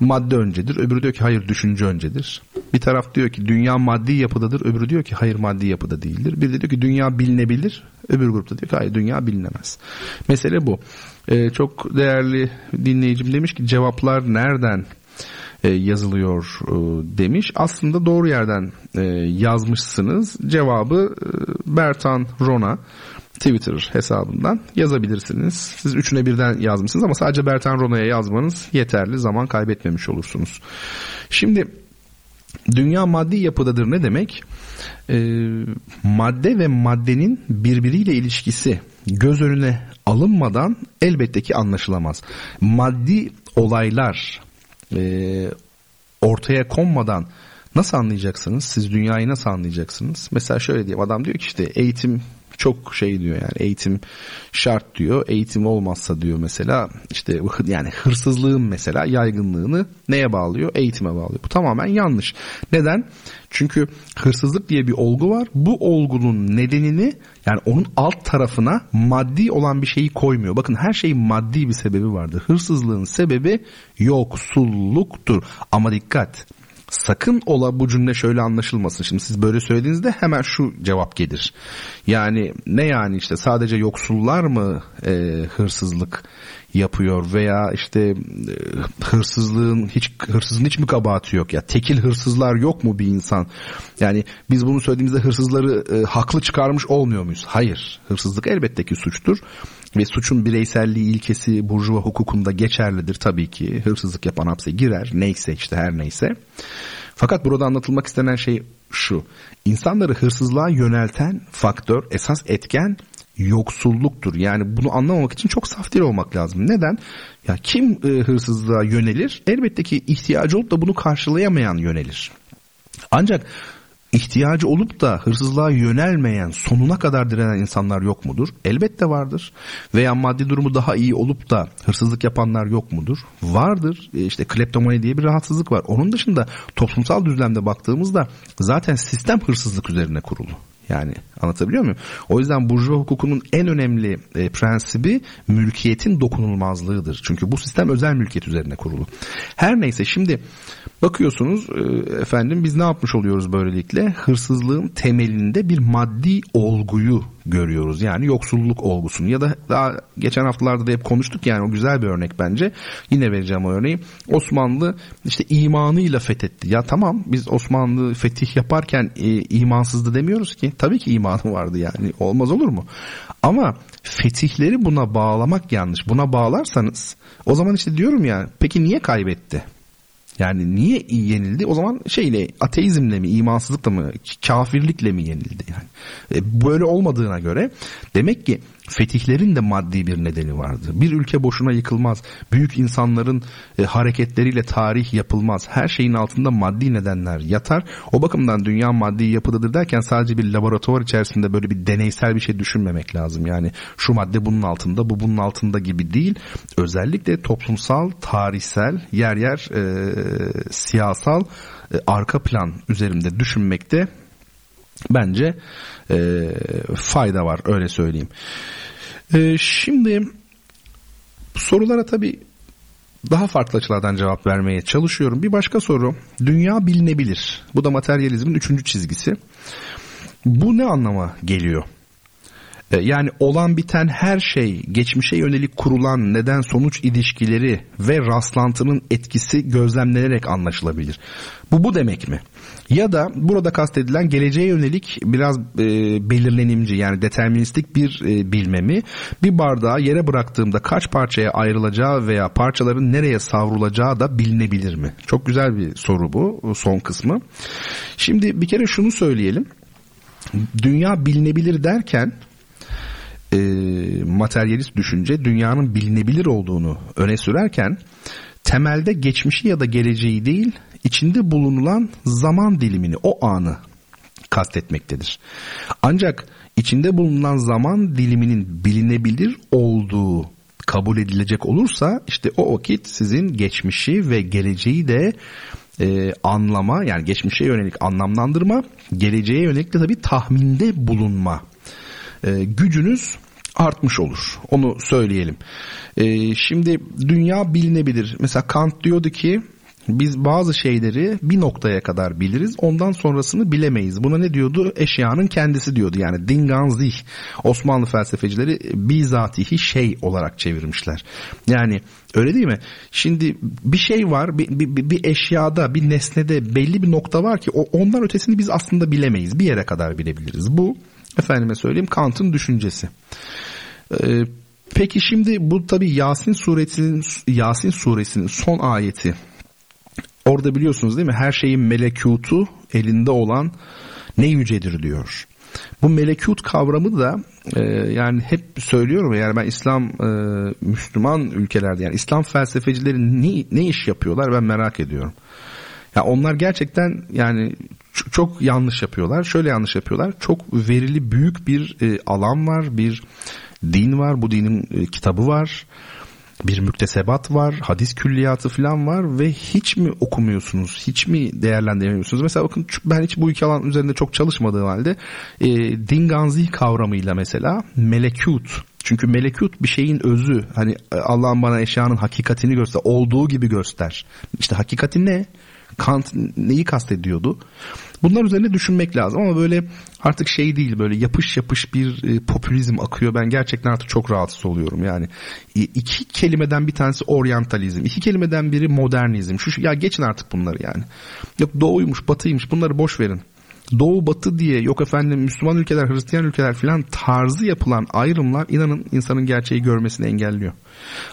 madde öncedir, öbürü diyor ki hayır düşünce öncedir. Bir taraf diyor ki dünya maddi yapıdadır, öbürü diyor ki hayır maddi yapıda değildir. Bir de diyor ki dünya bilinebilir, öbür grupta diyor ki hayır dünya bilinemez. Mesele bu. Ee, çok değerli dinleyicim demiş ki cevaplar nereden e, yazılıyor e, demiş. Aslında doğru yerden e, yazmışsınız. Cevabı Bertan Rona Twitter hesabından yazabilirsiniz. Siz üçüne birden yazmışsınız ama sadece Bertan Rona'ya yazmanız yeterli. Zaman kaybetmemiş olursunuz. Şimdi dünya maddi yapıdadır ne demek? E, madde ve maddenin birbiriyle ilişkisi göz önüne alınmadan elbette ki anlaşılamaz. Maddi olaylar e, ortaya konmadan nasıl anlayacaksınız? Siz dünyayı nasıl anlayacaksınız? Mesela şöyle diyeyim adam diyor ki işte eğitim çok şey diyor yani eğitim şart diyor. Eğitim olmazsa diyor mesela işte yani hırsızlığın mesela yaygınlığını neye bağlıyor? Eğitime bağlıyor. Bu tamamen yanlış. Neden? Çünkü hırsızlık diye bir olgu var. Bu olgunun nedenini yani onun alt tarafına maddi olan bir şeyi koymuyor. Bakın her şeyin maddi bir sebebi vardır. Hırsızlığın sebebi yoksulluktur. Ama dikkat sakın ola bu cümle şöyle anlaşılmasın. Şimdi siz böyle söylediğinizde hemen şu cevap gelir. Yani ne yani işte sadece yoksullar mı e, hırsızlık yapıyor veya işte e, hırsızlığın hiç hırsızın hiç mi kabahati yok ya? Tekil hırsızlar yok mu bir insan? Yani biz bunu söylediğimizde hırsızları e, haklı çıkarmış olmuyor muyuz? Hayır. Hırsızlık elbette ki suçtur ve suçun bireyselliği ilkesi burjuva hukukunda geçerlidir tabii ki. Hırsızlık yapan hapse girer neyse işte her neyse. Fakat burada anlatılmak istenen şey şu. İnsanları hırsızlığa yönelten faktör, esas etken yoksulluktur. Yani bunu anlamamak için çok saf dil olmak lazım. Neden? Ya kim e, hırsızlığa yönelir? Elbette ki ihtiyacı olup da bunu karşılayamayan yönelir. Ancak ihtiyacı olup da hırsızlığa yönelmeyen, sonuna kadar direnen insanlar yok mudur? Elbette vardır. Veya maddi durumu daha iyi olup da hırsızlık yapanlar yok mudur? Vardır. E işte kleptomani diye bir rahatsızlık var. Onun dışında toplumsal düzlemde baktığımızda zaten sistem hırsızlık üzerine kurulu. Yani anlatabiliyor muyum? O yüzden burjuva hukukunun en önemli e, prensibi mülkiyetin dokunulmazlığıdır. Çünkü bu sistem özel mülkiyet üzerine kurulu. Her neyse şimdi bakıyorsunuz e, efendim biz ne yapmış oluyoruz böylelikle? Hırsızlığın temelinde bir maddi olguyu görüyoruz. Yani yoksulluk olgusunu ya da daha geçen haftalarda da hep konuştuk yani o güzel bir örnek bence. Yine vereceğim o örneği. Osmanlı işte imanıyla fethetti. Ya tamam biz Osmanlı fetih yaparken e, imansızdı demiyoruz ki. Tabii ki imanı vardı yani. Olmaz olur mu? Ama fetihleri buna bağlamak yanlış. Buna bağlarsanız o zaman işte diyorum ya peki niye kaybetti? Yani niye yenildi? O zaman şeyle ateizmle mi, imansızlıkla mı, kafirlikle mi yenildi yani? E, böyle olmadığına göre demek ki Fetihlerin de maddi bir nedeni vardı. Bir ülke boşuna yıkılmaz. Büyük insanların e, hareketleriyle tarih yapılmaz. Her şeyin altında maddi nedenler yatar. O bakımdan dünya maddi yapıdadır derken sadece bir laboratuvar içerisinde böyle bir deneysel bir şey düşünmemek lazım. Yani şu madde bunun altında, bu bunun altında gibi değil. Özellikle toplumsal, tarihsel, yer yer e, siyasal e, arka plan üzerinde düşünmekte bence e, fayda var öyle söyleyeyim. E, şimdi sorulara tabi daha farklı açılardan cevap vermeye çalışıyorum. Bir başka soru. Dünya bilinebilir. Bu da materyalizmin üçüncü çizgisi. Bu ne anlama geliyor? E, yani olan biten her şey, geçmişe yönelik kurulan neden sonuç ilişkileri ve rastlantının etkisi gözlemlenerek anlaşılabilir. Bu bu demek mi? Ya da burada kastedilen geleceğe yönelik biraz e, belirlenimci yani deterministik bir e, bilmemi bir bardağı yere bıraktığımda kaç parçaya ayrılacağı veya parçaların nereye savrulacağı da bilinebilir mi? Çok güzel bir soru bu son kısmı. Şimdi bir kere şunu söyleyelim. Dünya bilinebilir derken e, materyalist düşünce dünyanın bilinebilir olduğunu öne sürerken temelde geçmişi ya da geleceği değil içinde bulunulan zaman dilimini o anı kastetmektedir. Ancak içinde bulunan zaman diliminin bilinebilir olduğu kabul edilecek olursa işte o vakit sizin geçmişi ve geleceği de e, anlama yani geçmişe yönelik anlamlandırma geleceğe yönelik de tabii tahminde bulunma e, gücünüz artmış olur. Onu söyleyelim. E, şimdi dünya bilinebilir. Mesela Kant diyordu ki biz bazı şeyleri bir noktaya kadar biliriz. Ondan sonrasını bilemeyiz. Buna ne diyordu? Eşyanın kendisi diyordu. Yani dinganzih. Osmanlı felsefecileri bizatihi şey olarak çevirmişler. Yani öyle değil mi? Şimdi bir şey var. Bir, bir, bir eşyada, bir nesnede belli bir nokta var ki ondan ötesini biz aslında bilemeyiz. Bir yere kadar bilebiliriz. Bu efendime söyleyeyim Kant'ın düşüncesi. Ee, peki şimdi bu tabi Yasin suresinin Yasin suresinin son ayeti Orada biliyorsunuz değil mi? Her şeyin melekutu elinde olan ne yücedir diyor. Bu melekut kavramı da e, yani hep söylüyorum yani ben İslam e, Müslüman ülkelerde yani İslam felsefecileri ne, ne iş yapıyorlar ben merak ediyorum. Ya onlar gerçekten yani çok, yanlış yapıyorlar. Şöyle yanlış yapıyorlar. Çok verili büyük bir e, alan var, bir din var, bu dinin e, kitabı var bir müktesebat var, hadis külliyatı falan var ve hiç mi okumuyorsunuz, hiç mi değerlendiremiyorsunuz? Mesela bakın ben hiç bu iki alan üzerinde çok çalışmadığım halde e, din ganzi kavramıyla mesela melekut çünkü melekut bir şeyin özü. Hani e, Allah'ın bana eşyanın hakikatini göster, olduğu gibi göster. İşte hakikati ne? Kant neyi kastediyordu? Bunlar üzerine düşünmek lazım ama böyle artık şey değil böyle yapış yapış bir e, popülizm akıyor. Ben gerçekten artık çok rahatsız oluyorum yani. E, iki kelimeden bir tanesi oryantalizm, iki kelimeden biri modernizm. Şu ya geçin artık bunları yani. Yok doğuymuş, batıymış bunları boş verin. Doğu batı diye yok efendim Müslüman ülkeler, Hristiyan ülkeler filan tarzı yapılan ayrımlar inanın insanın gerçeği görmesini engelliyor.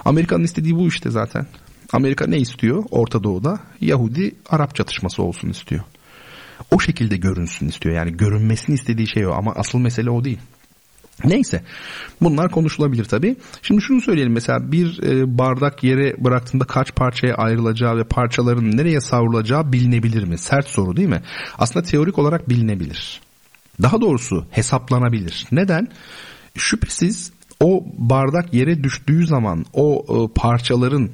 Amerika'nın istediği bu işte zaten. Amerika ne istiyor Orta Doğu'da? Yahudi Arap çatışması olsun istiyor. O şekilde görünsün istiyor. Yani görünmesini istediği şey o ama asıl mesele o değil. Neyse bunlar konuşulabilir tabi. Şimdi şunu söyleyelim mesela bir e, bardak yere bıraktığında kaç parçaya ayrılacağı ve parçaların nereye savrulacağı bilinebilir mi? Sert soru değil mi? Aslında teorik olarak bilinebilir. Daha doğrusu hesaplanabilir. Neden? Şüphesiz o bardak yere düştüğü zaman o e, parçaların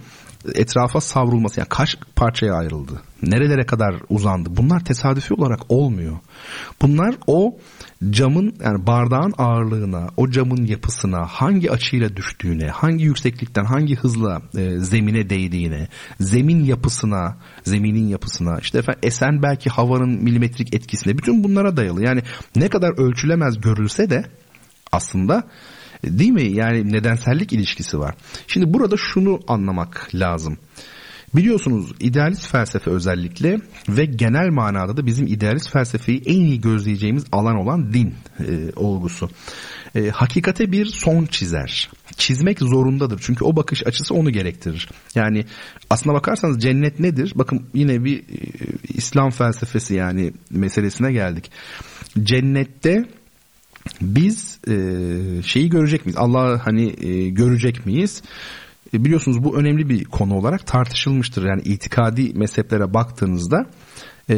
etrafa savrulması yani kaç parçaya ayrıldı? Nerelere kadar uzandı? Bunlar tesadüfi olarak olmuyor. Bunlar o camın yani bardağın ağırlığına, o camın yapısına, hangi açıyla düştüğüne, hangi yükseklikten, hangi hızla e, zemine değdiğine, zemin yapısına, zeminin yapısına, işte efendim esen belki havanın milimetrik etkisine, bütün bunlara dayalı. Yani ne kadar ölçülemez görülse de aslında Değil mi? Yani nedensellik ilişkisi var. Şimdi burada şunu anlamak lazım. Biliyorsunuz idealist felsefe özellikle ve genel manada da bizim idealist felsefeyi en iyi gözleyeceğimiz alan olan din e, olgusu. E, hakikate bir son çizer. Çizmek zorundadır. Çünkü o bakış açısı onu gerektirir. Yani aslına bakarsanız cennet nedir? Bakın yine bir e, İslam felsefesi yani meselesine geldik. Cennette biz e, şeyi görecek miyiz? Allah hani e, görecek miyiz? E, biliyorsunuz bu önemli bir konu olarak tartışılmıştır. Yani itikadi mezheplere baktığınızda e,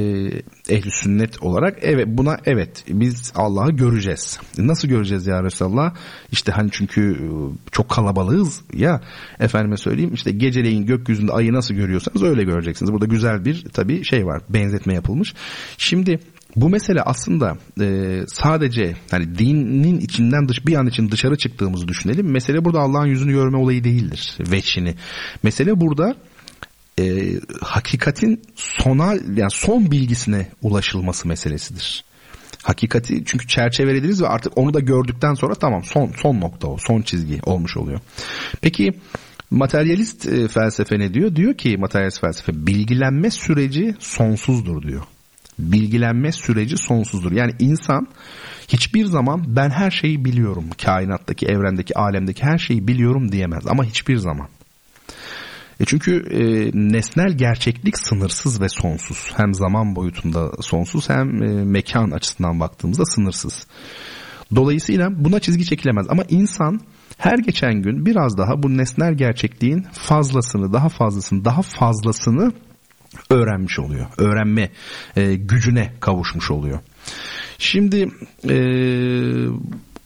ehli sünnet olarak evet buna evet biz Allah'ı göreceğiz. Nasıl göreceğiz ya Resulallah? İşte hani çünkü e, çok kalabalığız ya efendime söyleyeyim işte geceleyin gökyüzünde ayı nasıl görüyorsanız öyle göreceksiniz. Burada güzel bir tabii şey var benzetme yapılmış. Şimdi bu mesele aslında e, sadece hani dinin içinden dış bir an için dışarı çıktığımızı düşünelim. Mesele burada Allah'ın yüzünü görme olayı değildir. Veçini. Mesele burada e, hakikatin sonal yani son bilgisine ulaşılması meselesidir. Hakikati çünkü çerçevelediniz ve artık onu da gördükten sonra tamam son son nokta o son çizgi olmuş oluyor. Peki materyalist e, felsefe ne diyor? Diyor ki materyalist felsefe bilgilenme süreci sonsuzdur diyor. Bilgilenme süreci sonsuzdur. Yani insan hiçbir zaman ben her şeyi biliyorum. Kainattaki, evrendeki, alemdeki her şeyi biliyorum diyemez ama hiçbir zaman. E çünkü e, nesnel gerçeklik sınırsız ve sonsuz. Hem zaman boyutunda sonsuz hem e, mekan açısından baktığımızda sınırsız. Dolayısıyla buna çizgi çekilemez ama insan her geçen gün biraz daha bu nesnel gerçekliğin fazlasını, daha fazlasını, daha fazlasını öğrenmiş oluyor. Öğrenme e, gücüne kavuşmuş oluyor. Şimdi e,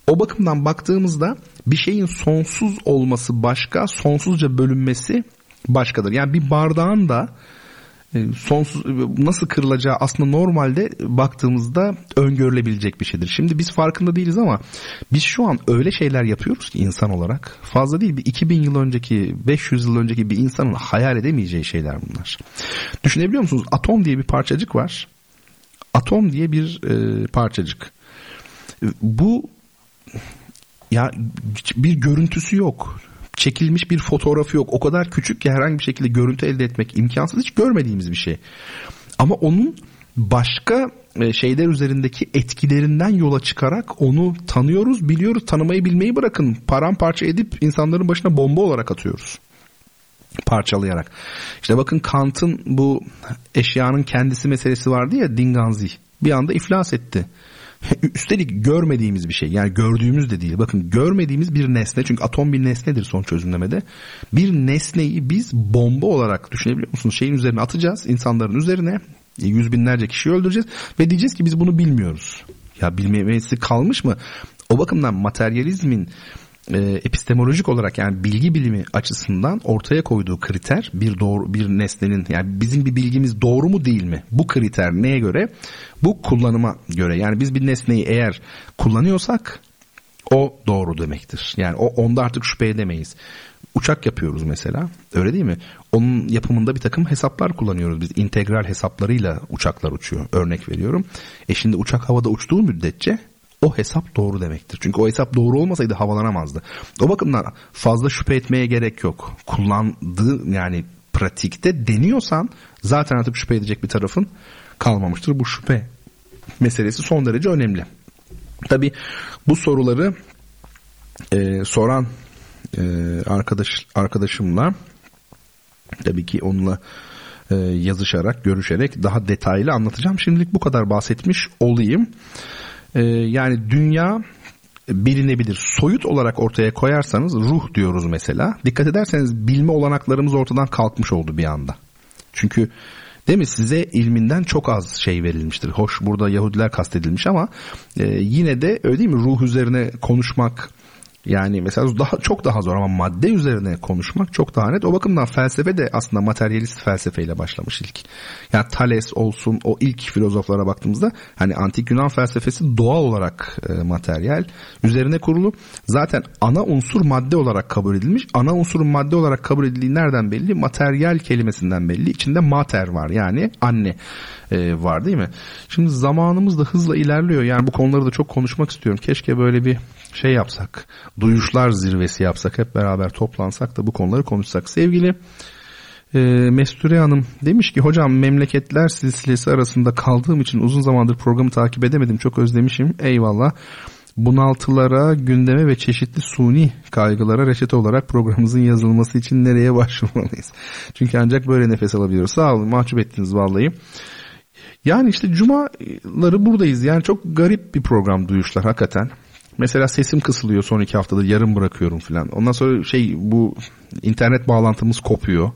o bakımdan baktığımızda bir şeyin sonsuz olması başka, sonsuzca bölünmesi başkadır. Yani bir bardağın da sonsuz nasıl kırılacağı aslında normalde baktığımızda öngörülebilecek bir şeydir. Şimdi biz farkında değiliz ama biz şu an öyle şeyler yapıyoruz ki insan olarak fazla değil bir 2000 yıl önceki 500 yıl önceki bir insanın hayal edemeyeceği şeyler bunlar. Düşünebiliyor musunuz? Atom diye bir parçacık var. Atom diye bir e, parçacık. Bu ya bir görüntüsü yok çekilmiş bir fotoğrafı yok. O kadar küçük ki herhangi bir şekilde görüntü elde etmek imkansız. Hiç görmediğimiz bir şey. Ama onun başka e, şeyler üzerindeki etkilerinden yola çıkarak onu tanıyoruz, biliyoruz. Tanımayı bilmeyi bırakın. Paramparça edip insanların başına bomba olarak atıyoruz. Parçalayarak. İşte bakın Kant'ın bu eşyanın kendisi meselesi vardı ya Dinganzi. Bir anda iflas etti. Üstelik görmediğimiz bir şey yani gördüğümüz de değil. Bakın görmediğimiz bir nesne çünkü atom bir nesnedir son çözümlemede. Bir nesneyi biz bomba olarak düşünebiliyor musunuz? Şeyin üzerine atacağız insanların üzerine yüz binlerce kişiyi öldüreceğiz ve diyeceğiz ki biz bunu bilmiyoruz. Ya bilmemesi kalmış mı? O bakımdan materyalizmin e, epistemolojik olarak yani bilgi bilimi açısından ortaya koyduğu kriter bir doğru bir nesnenin yani bizim bir bilgimiz doğru mu değil mi? Bu kriter neye göre? Bu kullanıma göre. Yani biz bir nesneyi eğer kullanıyorsak o doğru demektir. Yani o onda artık şüphe edemeyiz. Uçak yapıyoruz mesela. Öyle değil mi? Onun yapımında bir takım hesaplar kullanıyoruz. Biz integral hesaplarıyla uçaklar uçuyor. Örnek veriyorum. E şimdi uçak havada uçtuğu müddetçe o hesap doğru demektir. Çünkü o hesap doğru olmasaydı havalanamazdı. O bakımdan fazla şüphe etmeye gerek yok. Kullandığı yani pratikte deniyorsan zaten artık şüphe edecek bir tarafın kalmamıştır. Bu şüphe meselesi son derece önemli. Tabi bu soruları e, soran e, arkadaş arkadaşımla tabii ki onunla e, yazışarak, görüşerek daha detaylı anlatacağım. Şimdilik bu kadar bahsetmiş olayım. Ee, yani dünya bilinebilir. Soyut olarak ortaya koyarsanız ruh diyoruz mesela. Dikkat ederseniz bilme olanaklarımız ortadan kalkmış oldu bir anda. Çünkü değil mi size ilminden çok az şey verilmiştir. Hoş burada Yahudiler kastedilmiş ama e, yine de öyle değil mi ruh üzerine konuşmak, yani mesela daha çok daha zor ama madde üzerine konuşmak çok daha net. O bakımdan felsefe de aslında materyalist felsefeyle başlamış ilk. Yani Thales olsun o ilk filozoflara baktığımızda hani antik Yunan felsefesi doğal olarak e, materyal üzerine kurulu. Zaten ana unsur madde olarak kabul edilmiş. Ana unsurun madde olarak kabul edildiği nereden belli? Materyal kelimesinden belli. İçinde mater var yani anne e, var değil mi? Şimdi zamanımız da hızla ilerliyor. Yani bu konuları da çok konuşmak istiyorum. Keşke böyle bir şey yapsak, duyuşlar zirvesi yapsak, hep beraber toplansak da bu konuları konuşsak. Sevgili e, Mesture Hanım demiş ki hocam memleketler silsilesi arasında kaldığım için uzun zamandır programı takip edemedim. Çok özlemişim. Eyvallah. Bunaltılara, gündeme ve çeşitli suni kaygılara reçete olarak programımızın yazılması için nereye başvurmalıyız? Çünkü ancak böyle nefes alabiliyoruz. Sağ olun mahcup ettiniz vallahi. Yani işte cumaları buradayız. Yani çok garip bir program duyuşlar hakikaten. Mesela sesim kısılıyor son iki haftadır yarım bırakıyorum falan. Ondan sonra şey bu internet bağlantımız kopuyor.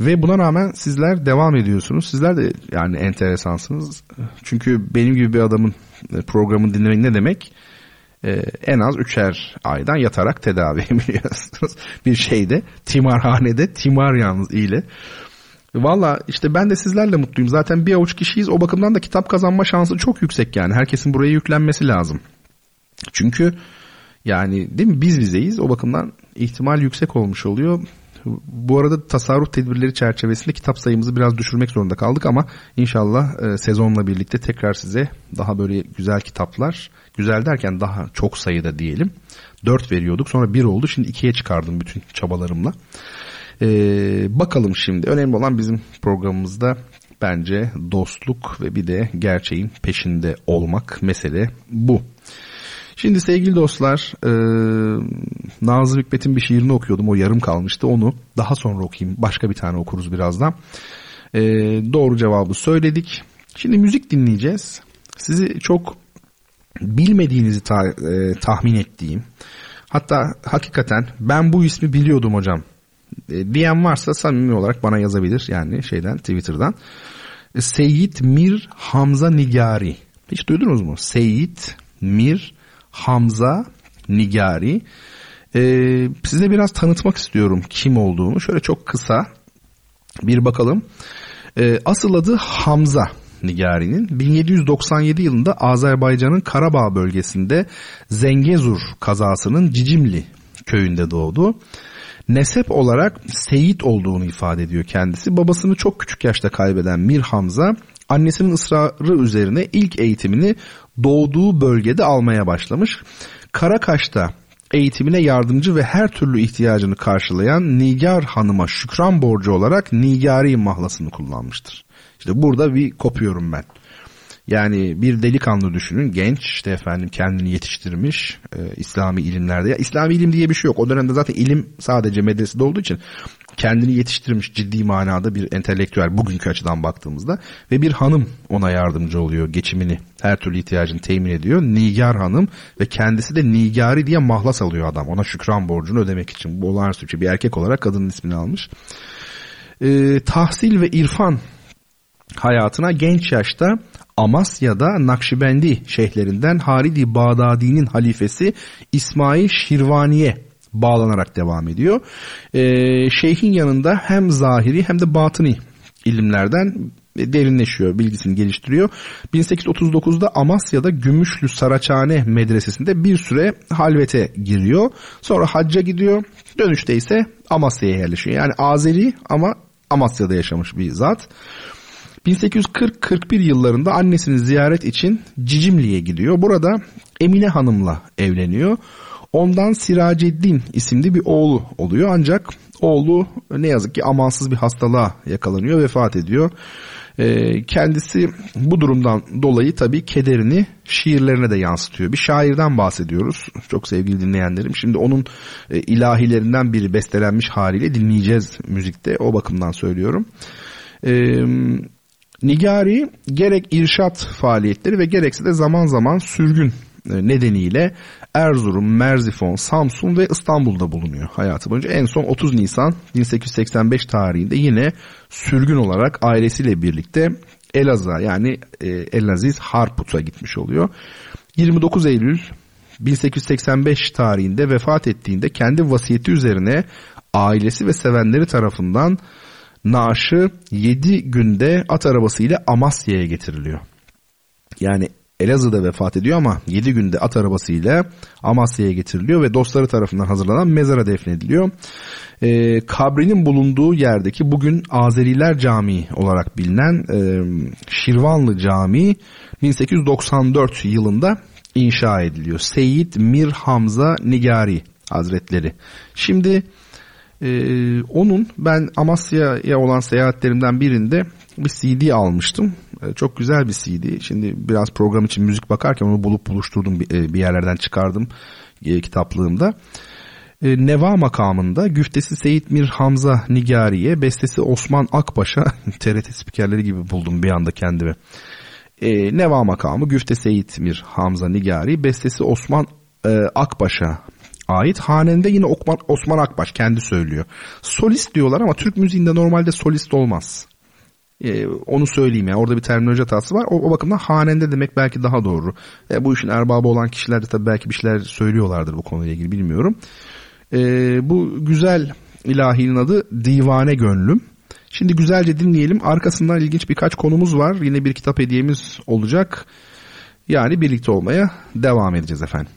Ve buna rağmen sizler devam ediyorsunuz. Sizler de yani enteresansınız. Çünkü benim gibi bir adamın e, programını dinlemek ne demek? Ee, en az üçer aydan yatarak tedavi biliyorsunuz. bir şeyde timarhanede timar yalnız ile. Valla işte ben de sizlerle mutluyum. Zaten bir avuç kişiyiz. O bakımdan da kitap kazanma şansı çok yüksek yani. Herkesin buraya yüklenmesi lazım. Çünkü yani değil mi biz bizeyiz. O bakımdan ihtimal yüksek olmuş oluyor. Bu arada tasarruf tedbirleri çerçevesinde kitap sayımızı biraz düşürmek zorunda kaldık ama inşallah e, sezonla birlikte tekrar size daha böyle güzel kitaplar, güzel derken daha çok sayıda diyelim. 4 veriyorduk sonra 1 oldu şimdi 2'ye çıkardım bütün çabalarımla. Ee, bakalım şimdi önemli olan bizim programımızda bence dostluk ve bir de gerçeğin peşinde olmak mesele bu. Şimdi sevgili dostlar e, Nazım Hikmet'in bir şiirini okuyordum o yarım kalmıştı onu daha sonra okuyayım başka bir tane okuruz birazdan. E, doğru cevabı söyledik. Şimdi müzik dinleyeceğiz. Sizi çok bilmediğinizi ta, e, tahmin ettiğim hatta hakikaten ben bu ismi biliyordum hocam e, diyen varsa samimi olarak bana yazabilir yani şeyden Twitter'dan. Seyit Mir Hamza Nigari. Hiç duydunuz mu? Seyit Mir Hamza Nigari. Ee, size biraz tanıtmak istiyorum kim olduğunu. Şöyle çok kısa bir bakalım. Ee, asıl adı Hamza Nigari'nin 1797 yılında Azerbaycan'ın Karabağ bölgesinde Zengezur kazasının Cicimli köyünde doğdu. Nesep olarak Seyit olduğunu ifade ediyor kendisi. Babasını çok küçük yaşta kaybeden Mir Hamza annesinin ısrarı üzerine ilk eğitimini doğduğu bölgede almaya başlamış. Karakaş'ta eğitimine yardımcı ve her türlü ihtiyacını karşılayan Nigar Hanım'a şükran borcu olarak Nigari mahlasını kullanmıştır. İşte burada bir kopuyorum ben. Yani bir delikanlı düşünün genç işte efendim kendini yetiştirmiş e, İslami ilimlerde. Ya, İslami ilim diye bir şey yok. O dönemde zaten ilim sadece medresede olduğu için kendini yetiştirmiş ciddi manada bir entelektüel bugünkü açıdan baktığımızda ve bir hanım ona yardımcı oluyor geçimini her türlü ihtiyacını temin ediyor. Nigar hanım ve kendisi de Nigari diye mahlas alıyor adam ona şükran borcunu ödemek için. Bu olağanüstü bir erkek olarak kadının ismini almış. Ee, tahsil ve irfan hayatına genç yaşta Amasya'da Nakşibendi şeyhlerinden Halid-i Bağdadi'nin halifesi İsmail Şirvaniye bağlanarak devam ediyor. Ee, şeyhin yanında hem zahiri hem de batıni ilimlerden derinleşiyor, bilgisini geliştiriyor. 1839'da Amasya'da Gümüşlü Saraçhane medresesinde bir süre halvete giriyor. Sonra hacca gidiyor. Dönüşte ise Amasya'ya yerleşiyor. Yani Azeri ama Amasya'da yaşamış bir zat. 1840-41 yıllarında annesini ziyaret için Cicimli'ye gidiyor. Burada Emine Hanım'la evleniyor. Ondan Siraceddin isimli bir oğlu oluyor ancak oğlu ne yazık ki amansız bir hastalığa yakalanıyor vefat ediyor. Ee, kendisi bu durumdan dolayı tabii kederini şiirlerine de yansıtıyor. Bir şairden bahsediyoruz çok sevgili dinleyenlerim. Şimdi onun e, ilahilerinden biri bestelenmiş haliyle dinleyeceğiz müzikte o bakımdan söylüyorum. Ee, Nigari gerek irşat faaliyetleri ve gerekse de zaman zaman sürgün e, nedeniyle Erzurum, Merzifon, Samsun ve İstanbul'da bulunuyor hayatı boyunca. En son 30 Nisan 1885 tarihinde yine sürgün olarak ailesiyle birlikte Elazığ'a yani e, Elaziz Harput'a gitmiş oluyor. 29 Eylül 1885 tarihinde vefat ettiğinde kendi vasiyeti üzerine ailesi ve sevenleri tarafından naaşı 7 günde at arabasıyla Amasya'ya getiriliyor. Yani Elazığ'da vefat ediyor ama 7 günde at arabasıyla Amasya'ya getiriliyor ve dostları tarafından hazırlanan mezara defnediliyor. E, kabrinin bulunduğu yerdeki bugün Azeriler Camii olarak bilinen e, Şirvanlı Camii 1894 yılında inşa ediliyor. Seyit Mir Hamza Nigari Hazretleri. Şimdi ee, onun ben Amasya'ya olan seyahatlerimden birinde bir CD almıştım. Ee, çok güzel bir CD. Şimdi biraz program için müzik bakarken onu bulup buluşturdum bir, e, yerlerden çıkardım e, kitaplığımda. E, Neva makamında güftesi Seyit Mir Hamza Nigari'ye, bestesi Osman Akbaş'a TRT spikerleri gibi buldum bir anda kendimi. Neva makamı güfte Seyit Mir Hamza Nigari, bestesi Osman Akbaş'a ait. Hanende yine Osman Akbaş kendi söylüyor. Solist diyorlar ama Türk müziğinde normalde solist olmaz. Ee, onu söyleyeyim ya. Orada bir terminoloji hatası var. O, o bakımdan hanende demek belki daha doğru. E, bu işin erbabı olan kişiler de tabii belki bir şeyler söylüyorlardır bu konuyla ilgili bilmiyorum. E, bu güzel ilahinin adı Divane Gönlüm. Şimdi güzelce dinleyelim. Arkasından ilginç birkaç konumuz var. Yine bir kitap hediyemiz olacak. Yani birlikte olmaya devam edeceğiz efendim.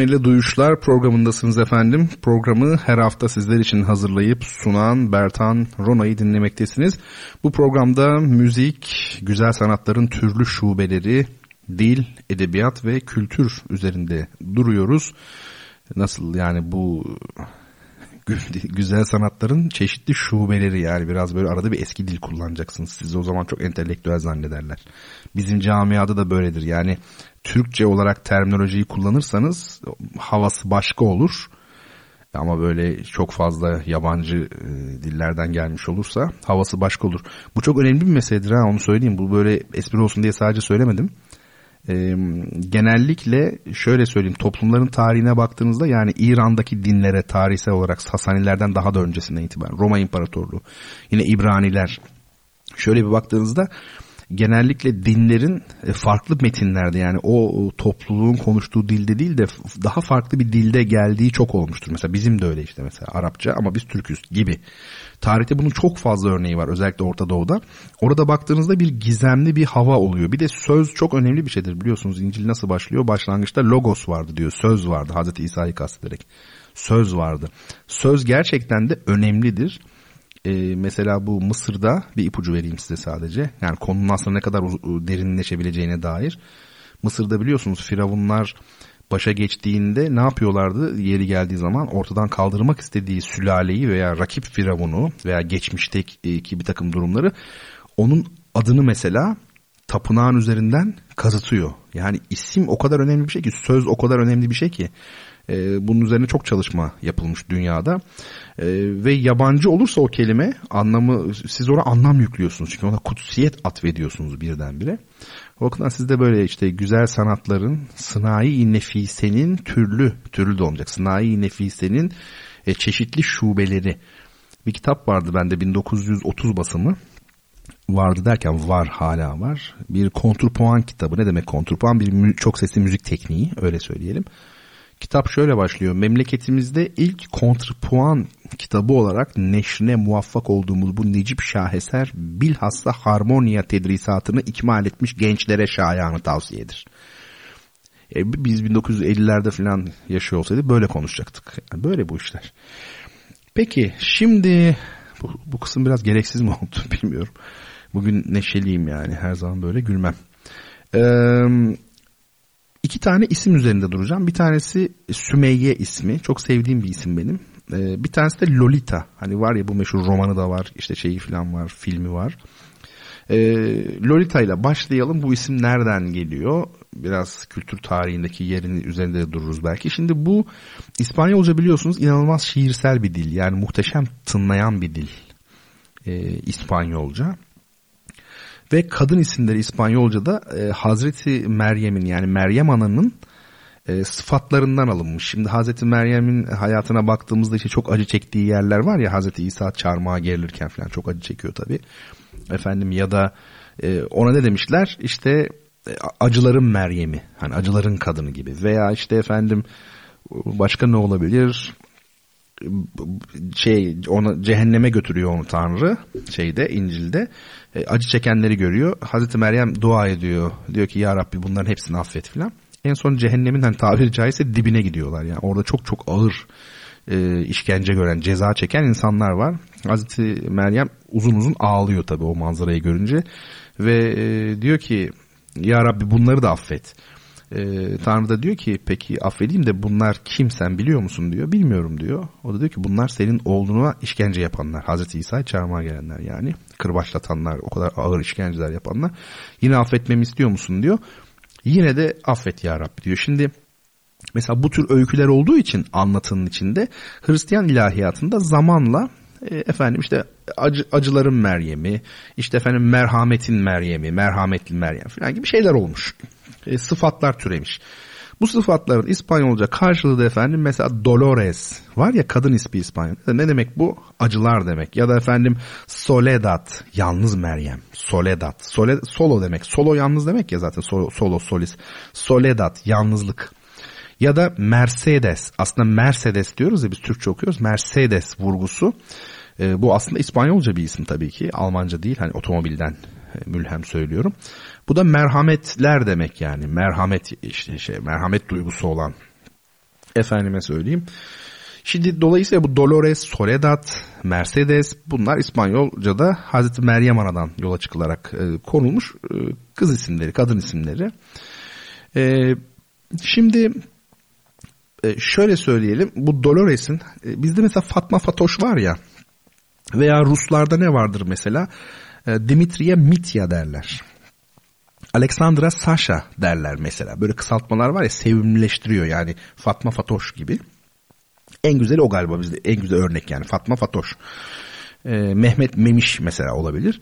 İle Duyuşlar programındasınız efendim. Programı her hafta sizler için hazırlayıp sunan Bertan Rona'yı dinlemektesiniz. Bu programda müzik, güzel sanatların türlü şubeleri, dil, edebiyat ve kültür üzerinde duruyoruz. Nasıl yani bu güzel sanatların çeşitli şubeleri yani biraz böyle arada bir eski dil kullanacaksınız. Siz o zaman çok entelektüel zannederler. Bizim camiada da böyledir. Yani Türkçe olarak terminolojiyi kullanırsanız havası başka olur. Ama böyle çok fazla yabancı e, dillerden gelmiş olursa havası başka olur. Bu çok önemli bir meseledir ha onu söyleyeyim. Bu böyle espri olsun diye sadece söylemedim. E, genellikle şöyle söyleyeyim toplumların tarihine baktığınızda yani İran'daki dinlere tarihsel olarak Sasanilerden daha da öncesinden itibaren Roma İmparatorluğu yine İbraniler şöyle bir baktığınızda genellikle dinlerin e, farklı metinlerde yani o topluluğun konuştuğu dilde değil de daha farklı bir dilde geldiği çok olmuştur. Mesela bizim de öyle işte mesela Arapça ama biz Türküz gibi. Tarihte bunun çok fazla örneği var özellikle Orta Doğu'da. Orada baktığınızda bir gizemli bir hava oluyor. Bir de söz çok önemli bir şeydir biliyorsunuz. İncil nasıl başlıyor? Başlangıçta logos vardı diyor. Söz vardı Hazreti İsa'yı kastederek. Söz vardı. Söz gerçekten de önemlidir e, mesela bu Mısır'da bir ipucu vereyim size sadece. Yani konunun aslında ne kadar derinleşebileceğine dair. Mısır'da biliyorsunuz firavunlar başa geçtiğinde ne yapıyorlardı yeri geldiği zaman ortadan kaldırmak istediği sülaleyi veya rakip firavunu veya geçmişteki bir takım durumları onun adını mesela tapınağın üzerinden kazıtıyor. Yani isim o kadar önemli bir şey ki söz o kadar önemli bir şey ki e, bunun üzerine çok çalışma yapılmış dünyada. E, ve yabancı olursa o kelime anlamı siz ona anlam yüklüyorsunuz. Çünkü ona kutsiyet atfediyorsunuz birdenbire. O bakımdan sizde böyle işte güzel sanatların sınai nefisenin türlü, türlü de olacak. Sınai nefisenin e, çeşitli şubeleri. Bir kitap vardı bende 1930 basımı vardı derken var hala var. Bir kontrpuan kitabı. Ne demek kontrpuan? Bir çok sesli müzik tekniği öyle söyleyelim. Kitap şöyle başlıyor. Memleketimizde ilk kontrpuan kitabı olarak neşrine muvaffak olduğumuz bu Necip Şaheser bilhassa harmonia tedrisatını ikmal etmiş gençlere şayanı tavsiyedir. E, biz 1950'lerde falan yaşıyor olsaydı böyle konuşacaktık. Yani böyle bu işler. Peki şimdi bu, bu kısım biraz gereksiz mi oldu bilmiyorum. Bugün neşeliyim yani her zaman böyle gülmem. Eee İki tane isim üzerinde duracağım. Bir tanesi Sümeyye ismi. Çok sevdiğim bir isim benim. Ee, bir tanesi de Lolita. Hani var ya bu meşhur romanı da var. İşte şeyi falan var. Filmi var. Ee, Lolita ile başlayalım. Bu isim nereden geliyor? Biraz kültür tarihindeki yerini üzerinde de dururuz belki. Şimdi bu İspanyolca biliyorsunuz inanılmaz şiirsel bir dil. Yani muhteşem tınlayan bir dil. Ee, İspanyolca. Ve kadın isimleri İspanyolca'da e, Hazreti Meryem'in yani Meryem Ana'nın e, sıfatlarından alınmış. Şimdi Hazreti Meryem'in hayatına baktığımızda işte çok acı çektiği yerler var ya Hazreti İsa çarmıha gerilirken falan çok acı çekiyor tabii. Efendim ya da e, ona ne demişler? İşte e, acıların Meryem'i hani acıların kadını gibi veya işte efendim başka ne olabilir? Şey ona cehenneme götürüyor onu Tanrı şeyde İncil'de e, acı çekenleri görüyor. Hazreti Meryem dua ediyor. Diyor ki ya Rabbi bunların hepsini affet filan. En son cehennemin hani tabiri caizse dibine gidiyorlar. Yani orada çok çok ağır e, işkence gören, ceza çeken insanlar var. Hazreti Meryem uzun uzun ağlıyor tabii o manzarayı görünce ve e, diyor ki ya Rabbi bunları da affet. E, Tanrı da diyor ki peki affedeyim de bunlar kim sen biliyor musun diyor. Bilmiyorum diyor. O da diyor ki bunlar senin oğluna işkence yapanlar. Hazreti İsa'yı çarmıha gelenler yani. Kırbaçlatanlar o kadar ağır işkenceler yapanlar. Yine affetmemi istiyor musun diyor. Yine de affet ya Rabbi diyor. Şimdi mesela bu tür öyküler olduğu için anlatının içinde Hristiyan ilahiyatında zamanla e, efendim işte acı, acıların Meryem'i, işte efendim merhametin Meryem'i, merhametli Meryem falan gibi şeyler olmuş e, sıfatlar türemiş. Bu sıfatların İspanyolca karşılığı da efendim mesela Dolores var ya kadın ismi İspanyolca. Ne demek bu? Acılar demek. Ya da efendim Soledad, yalnız Meryem. Soledad. Sole, solo demek. Solo yalnız demek ya zaten solo, solo solis. Soledad, yalnızlık. Ya da Mercedes. Aslında Mercedes diyoruz ya biz Türkçe okuyoruz. Mercedes vurgusu. E, bu aslında İspanyolca bir isim tabii ki. Almanca değil. Hani otomobilden e, mülhem söylüyorum. Bu da merhametler demek yani. Merhamet işte şey merhamet duygusu olan. Efendime söyleyeyim. Şimdi dolayısıyla bu Dolores, Soledad, Mercedes bunlar İspanyolca'da Hazreti Meryem Ana'dan yola çıkılarak e, konulmuş e, kız isimleri, kadın isimleri. E, şimdi e, şöyle söyleyelim bu Dolores'in e, bizde mesela Fatma Fatoş var ya veya Ruslarda ne vardır mesela e, Dimitriye Mitya derler. Alexandra Sasha derler mesela. Böyle kısaltmalar var ya sevimleştiriyor yani Fatma Fatoş gibi. En güzeli o galiba bizde en güzel örnek yani Fatma Fatoş. Ee, Mehmet Memiş mesela olabilir.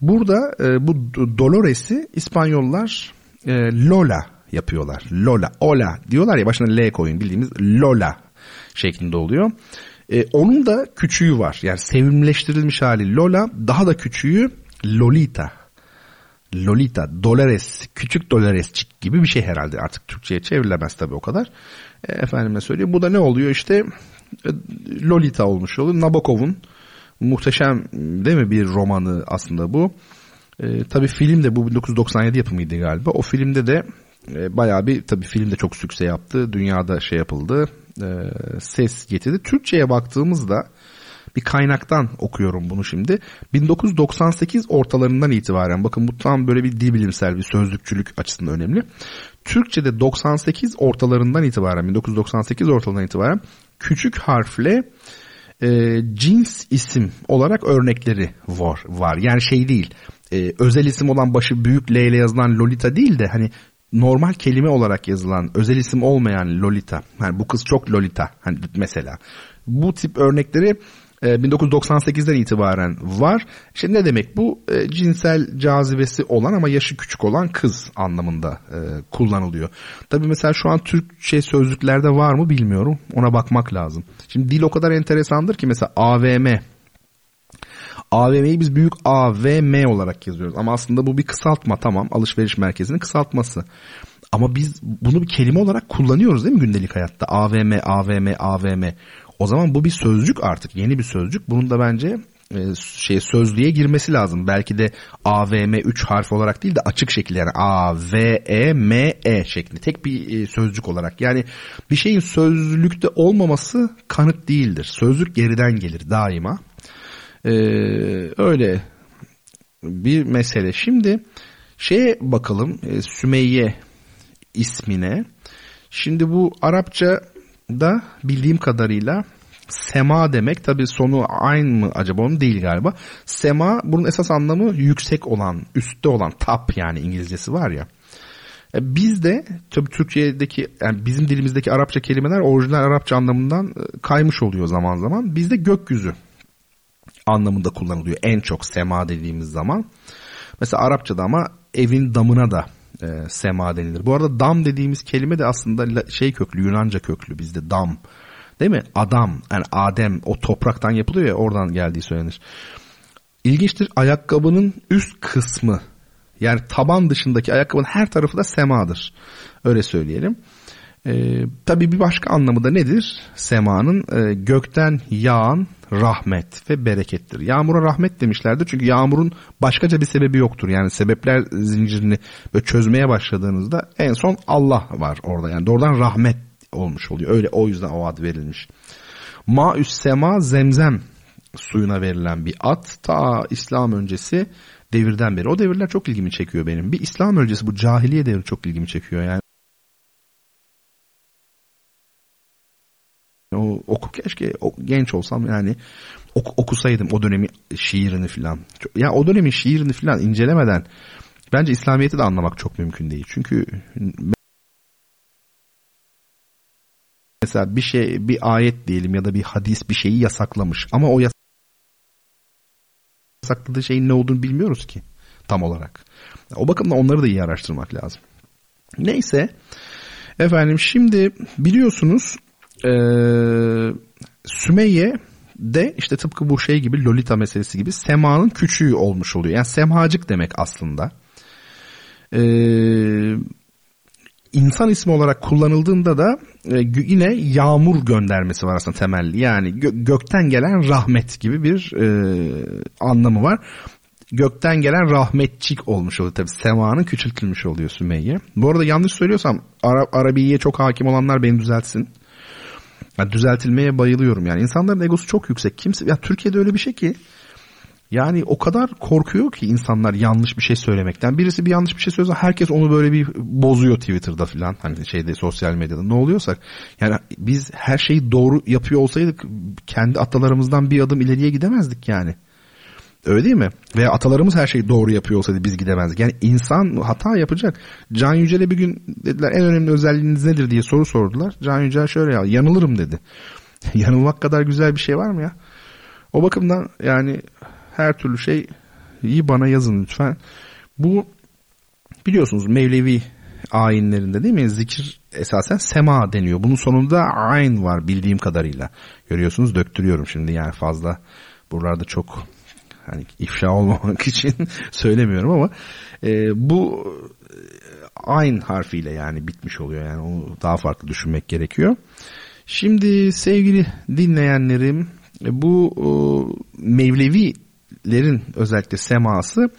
Burada e, bu Dolores'i İspanyollar e, Lola yapıyorlar. Lola, Ola diyorlar ya başına L koyun bildiğimiz Lola şeklinde oluyor. E, onun da küçüğü var. Yani sevimleştirilmiş hali Lola daha da küçüğü Lolita. Lolita, Dolores, küçük Doloresçik gibi bir şey herhalde. Artık Türkçe'ye çevrilemez tabii o kadar. E, efendime söyleyeyim. Bu da ne oluyor işte e, Lolita olmuş oluyor. Nabokov'un muhteşem değil mi bir romanı aslında bu. E, tabii film de bu 1997 yapımıydı galiba. O filmde de e, bayağı bir tabii film de çok sükse yaptı. Dünyada şey yapıldı. E, ses getirdi. Türkçe'ye baktığımızda bir kaynaktan okuyorum bunu şimdi. 1998 ortalarından itibaren bakın bu tam böyle bir dil bilimsel bir sözlükçülük açısından önemli. Türkçe'de 98 ortalarından itibaren 1998 ortalarından itibaren küçük harfle e, cins isim olarak örnekleri var. var. Yani şey değil e, özel isim olan başı büyük L ile yazılan Lolita değil de hani normal kelime olarak yazılan özel isim olmayan Lolita. Yani bu kız çok Lolita hani mesela. Bu tip örnekleri 1998'den e, itibaren var. İşte ne demek bu? E, cinsel cazibesi olan ama yaşı küçük olan kız anlamında e, kullanılıyor. Tabi mesela şu an Türkçe sözlüklerde var mı bilmiyorum. Ona bakmak lazım. Şimdi dil o kadar enteresandır ki mesela AVM AVM'yi biz büyük AVM olarak yazıyoruz. Ama aslında bu bir kısaltma tamam alışveriş merkezinin kısaltması. Ama biz bunu bir kelime olarak kullanıyoruz değil mi gündelik hayatta? AVM, AVM, AVM. O zaman bu bir sözcük artık yeni bir sözcük. Bunun da bence e, şey sözlüğe girmesi lazım. Belki de AVM 3 harf olarak değil de açık şekilde yani A V E M E şeklinde tek bir e, sözcük olarak. Yani bir şeyin sözlükte olmaması kanıt değildir. Sözlük geriden gelir daima. Ee, öyle bir mesele. Şimdi şeye bakalım e, Sümeyye ismine. Şimdi bu Arapça da bildiğim kadarıyla sema demek tabi sonu aynı mı acaba onu değil galiba. Sema bunun esas anlamı yüksek olan, üstte olan, top yani İngilizcesi var ya. E, biz de tabi Türkiye'deki yani bizim dilimizdeki Arapça kelimeler orijinal Arapça anlamından e, kaymış oluyor zaman zaman. Bizde gökyüzü anlamında kullanılıyor en çok sema dediğimiz zaman. Mesela Arapçada ama evin damına da e, sema denilir. Bu arada dam dediğimiz kelime de aslında şey köklü Yunanca köklü bizde dam. Değil mi? Adam yani Adem o topraktan yapılıyor ya oradan geldiği söylenir. İlginçtir ayakkabının üst kısmı yani taban dışındaki ayakkabının her tarafı da semadır. Öyle söyleyelim. Ee, tabii bir başka anlamı da nedir? Semanın e, gökten yağan rahmet ve berekettir. Yağmura rahmet demişlerdir çünkü yağmurun başkaca bir sebebi yoktur. Yani sebepler zincirini böyle çözmeye başladığınızda en son Allah var orada. Yani doğrudan rahmet olmuş oluyor. Öyle o yüzden o ad verilmiş. Ma üs sema zemzem suyuna verilen bir at ta İslam öncesi devirden beri. O devirler çok ilgimi çekiyor benim. Bir İslam öncesi bu cahiliye devri çok ilgimi çekiyor yani. O, oku keşke o, genç olsam yani ok, okusaydım o dönemi şiirini filan. Ya o dönemin şiirini filan incelemeden bence İslamiyet'i de anlamak çok mümkün değil. Çünkü mesela bir şey bir ayet diyelim ya da bir hadis bir şeyi yasaklamış ama o yasakladığı şeyin ne olduğunu bilmiyoruz ki tam olarak. O bakımdan onları da iyi araştırmak lazım. Neyse efendim şimdi biliyorsunuz e, Sümeyye de işte tıpkı bu şey gibi Lolita meselesi gibi semanın küçüğü olmuş oluyor. Yani semacık demek aslında. Ee, insan ismi olarak kullanıldığında da e, yine yağmur göndermesi var aslında temelli. Yani gö- gökten gelen rahmet gibi bir e, anlamı var. Gökten gelen rahmetçik olmuş oluyor tabi. Semanın küçültülmüş oluyor Sümeyye. Bu arada yanlış söylüyorsam Ara- Arabiye çok hakim olanlar beni düzeltsin. Yani düzeltilmeye bayılıyorum yani. insanların egosu çok yüksek. Kimse ya Türkiye'de öyle bir şey ki yani o kadar korkuyor ki insanlar yanlış bir şey söylemekten. Birisi bir yanlış bir şey söylese herkes onu böyle bir bozuyor Twitter'da falan. Hani şeyde sosyal medyada ne oluyorsak. Yani biz her şeyi doğru yapıyor olsaydık kendi atalarımızdan bir adım ileriye gidemezdik yani. Öyle değil mi? Veya atalarımız her şeyi doğru yapıyor olsaydı biz gidemezdik. Yani insan hata yapacak. Can Yücel'e bir gün dediler en önemli özelliğiniz nedir diye soru sordular. Can Yücel şöyle ya yanılırım dedi. Yanılmak kadar güzel bir şey var mı ya? O bakımdan yani her türlü şey iyi bana yazın lütfen. Bu biliyorsunuz Mevlevi ayinlerinde değil mi? Zikir esasen sema deniyor. Bunun sonunda ayn var bildiğim kadarıyla. Görüyorsunuz döktürüyorum şimdi yani fazla buralarda çok hani ifşa olmamak için söylemiyorum ama e, bu aynı harfiyle yani bitmiş oluyor yani onu daha farklı düşünmek gerekiyor. Şimdi sevgili dinleyenlerim bu e, Mevlevilerin özellikle seması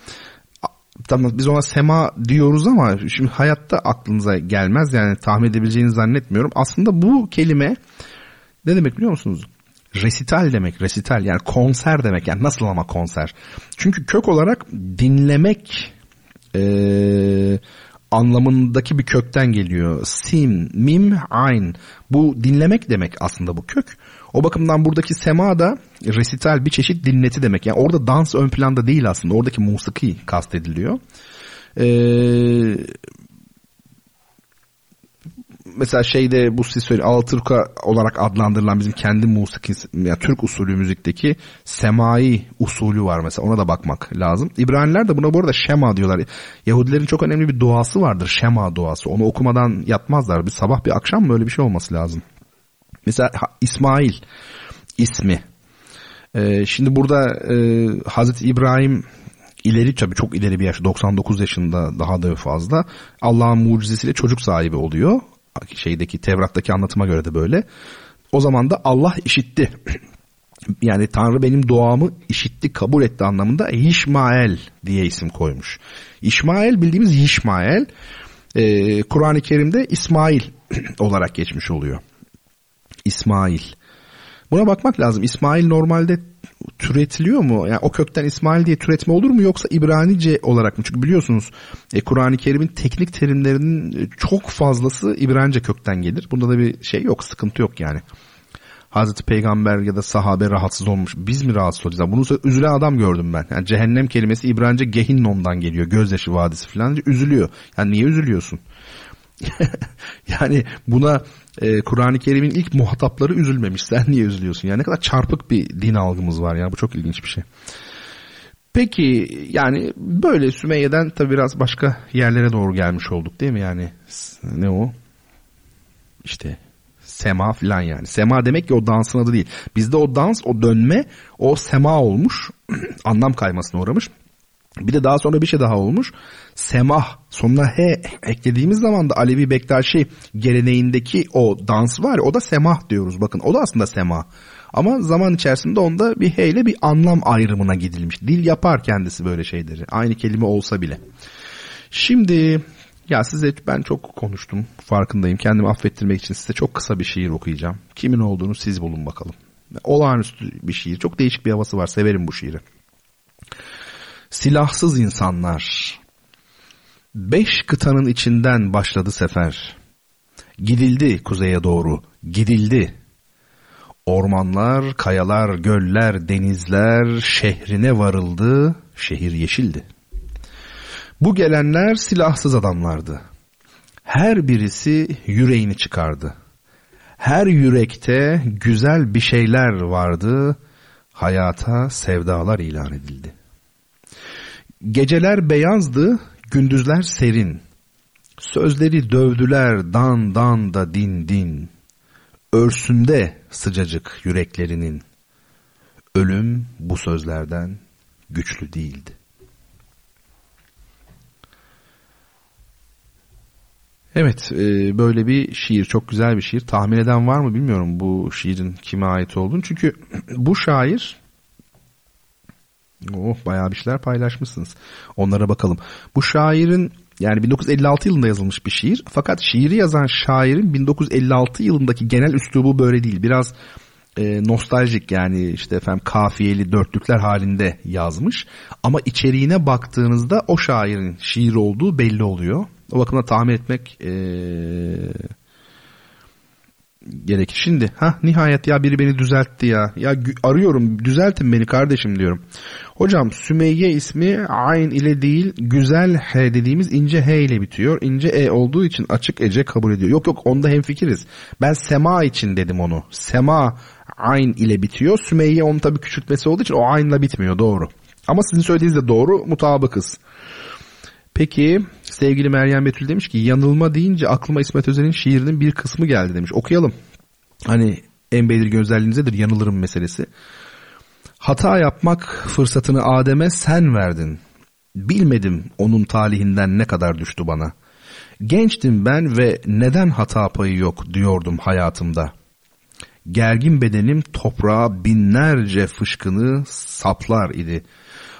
tamam biz ona sema diyoruz ama şimdi hayatta aklınıza gelmez yani tahmin edebileceğini zannetmiyorum. Aslında bu kelime ne demek biliyor musunuz? Resital demek, resital yani konser demek yani nasıl ama konser. Çünkü kök olarak dinlemek e, anlamındaki bir kökten geliyor. Sim, mim, ayn. Bu dinlemek demek aslında bu kök. O bakımdan buradaki sema da resital bir çeşit dinleti demek. Yani orada dans ön planda değil aslında. Oradaki musiki kastediliyor. Ee, mesela şeyde bu siz söyle Alaturka olarak adlandırılan bizim kendi musiki yani Türk usulü müzikteki semai usulü var mesela ona da bakmak lazım. İbraniler de buna bu arada şema diyorlar. Yahudilerin çok önemli bir duası vardır şema duası. Onu okumadan yatmazlar. Bir sabah bir akşam böyle bir şey olması lazım. Mesela İsmail ismi. Ee, şimdi burada e, Hazreti İbrahim ileri tabii çok ileri bir yaş 99 yaşında daha da fazla Allah'ın mucizesiyle çocuk sahibi oluyor şeydeki Tevrat'taki anlatıma göre de böyle. O zaman da Allah işitti. yani Tanrı benim duamı işitti, kabul etti anlamında İşmael diye isim koymuş. İşmael bildiğimiz İşmael e, Kur'an-ı Kerim'de İsmail olarak geçmiş oluyor. İsmail. Buna bakmak lazım. İsmail normalde türetiliyor mu? Yani o kökten İsmail diye türetme olur mu yoksa İbranice olarak mı? Çünkü biliyorsunuz e, Kur'an-ı Kerim'in teknik terimlerinin e, çok fazlası İbranice kökten gelir. Bunda da bir şey yok, sıkıntı yok yani. Hazreti Peygamber ya da sahabe rahatsız olmuş. Biz mi rahatsız olacağız? Bunu üzülen adam gördüm ben. Yani cehennem kelimesi İbranice Gehinnom'dan geliyor. Gözyaşı vadisi falan. Üzülüyor. Yani niye üzülüyorsun? yani buna e, Kur'an-ı Kerim'in ilk muhatapları üzülmemiş. Sen niye üzülüyorsun? Yani ne kadar çarpık bir din algımız var ya. Bu çok ilginç bir şey. Peki yani böyle Sümeyye'den tabi biraz başka yerlere doğru gelmiş olduk değil mi? Yani ne o? İşte sema falan yani. Sema demek ki o dansın adı değil. Bizde o dans, o dönme, o sema olmuş. anlam kaymasına uğramış. Bir de daha sonra bir şey daha olmuş. Semah sonuna he eklediğimiz zaman da Alevi Bektaşi geleneğindeki o dans var ya o da semah diyoruz. Bakın o da aslında semah. Ama zaman içerisinde onda bir he ile bir anlam ayrımına gidilmiş. Dil yapar kendisi böyle şeyleri. Aynı kelime olsa bile. Şimdi ya size ben çok konuştum farkındayım. Kendimi affettirmek için size çok kısa bir şiir okuyacağım. Kimin olduğunu siz bulun bakalım. Olağanüstü bir şiir. Çok değişik bir havası var. Severim bu şiiri. Silahsız insanlar. Beş kıtanın içinden başladı sefer. Gidildi kuzeye doğru, gidildi. Ormanlar, kayalar, göller, denizler şehrine varıldı, şehir yeşildi. Bu gelenler silahsız adamlardı. Her birisi yüreğini çıkardı. Her yürekte güzel bir şeyler vardı, hayata sevdalar ilan edildi. Geceler beyazdı, gündüzler serin. Sözleri dövdüler dan dan da din din. Örsünde sıcacık yüreklerinin. Ölüm bu sözlerden güçlü değildi. Evet e, böyle bir şiir çok güzel bir şiir tahmin eden var mı bilmiyorum bu şiirin kime ait olduğunu çünkü bu şair Oh bayağı bir şeyler paylaşmışsınız. Onlara bakalım. Bu şairin yani 1956 yılında yazılmış bir şiir. Fakat şiiri yazan şairin 1956 yılındaki genel üslubu böyle değil. Biraz e, nostaljik yani işte efendim kafiyeli dörtlükler halinde yazmış. Ama içeriğine baktığınızda o şairin şiir olduğu belli oluyor. O bakımdan tahmin etmek e, gerekir. Şimdi ha nihayet ya biri beni düzeltti ya. Ya arıyorum düzeltin beni kardeşim diyorum. Hocam Sümeyye ismi ayn ile değil güzel he dediğimiz ince he ile bitiyor. İnce e olduğu için açık ece kabul ediyor. Yok yok onda hemfikiriz. Ben sema için dedim onu. Sema ayn ile bitiyor. Sümeyye onun tabii küçültmesi olduğu için o aynla bitmiyor doğru. Ama sizin söylediğiniz de doğru mutabıkız. Peki sevgili Meryem Betül demiş ki yanılma deyince aklıma İsmet Özel'in şiirinin bir kısmı geldi demiş. Okuyalım. Hani en belirgin özelliğinizdedir yanılırım meselesi. Hata yapmak fırsatını Adem'e sen verdin. Bilmedim onun talihinden ne kadar düştü bana. Gençtim ben ve neden hata payı yok diyordum hayatımda. Gergin bedenim toprağa binlerce fışkını saplar idi.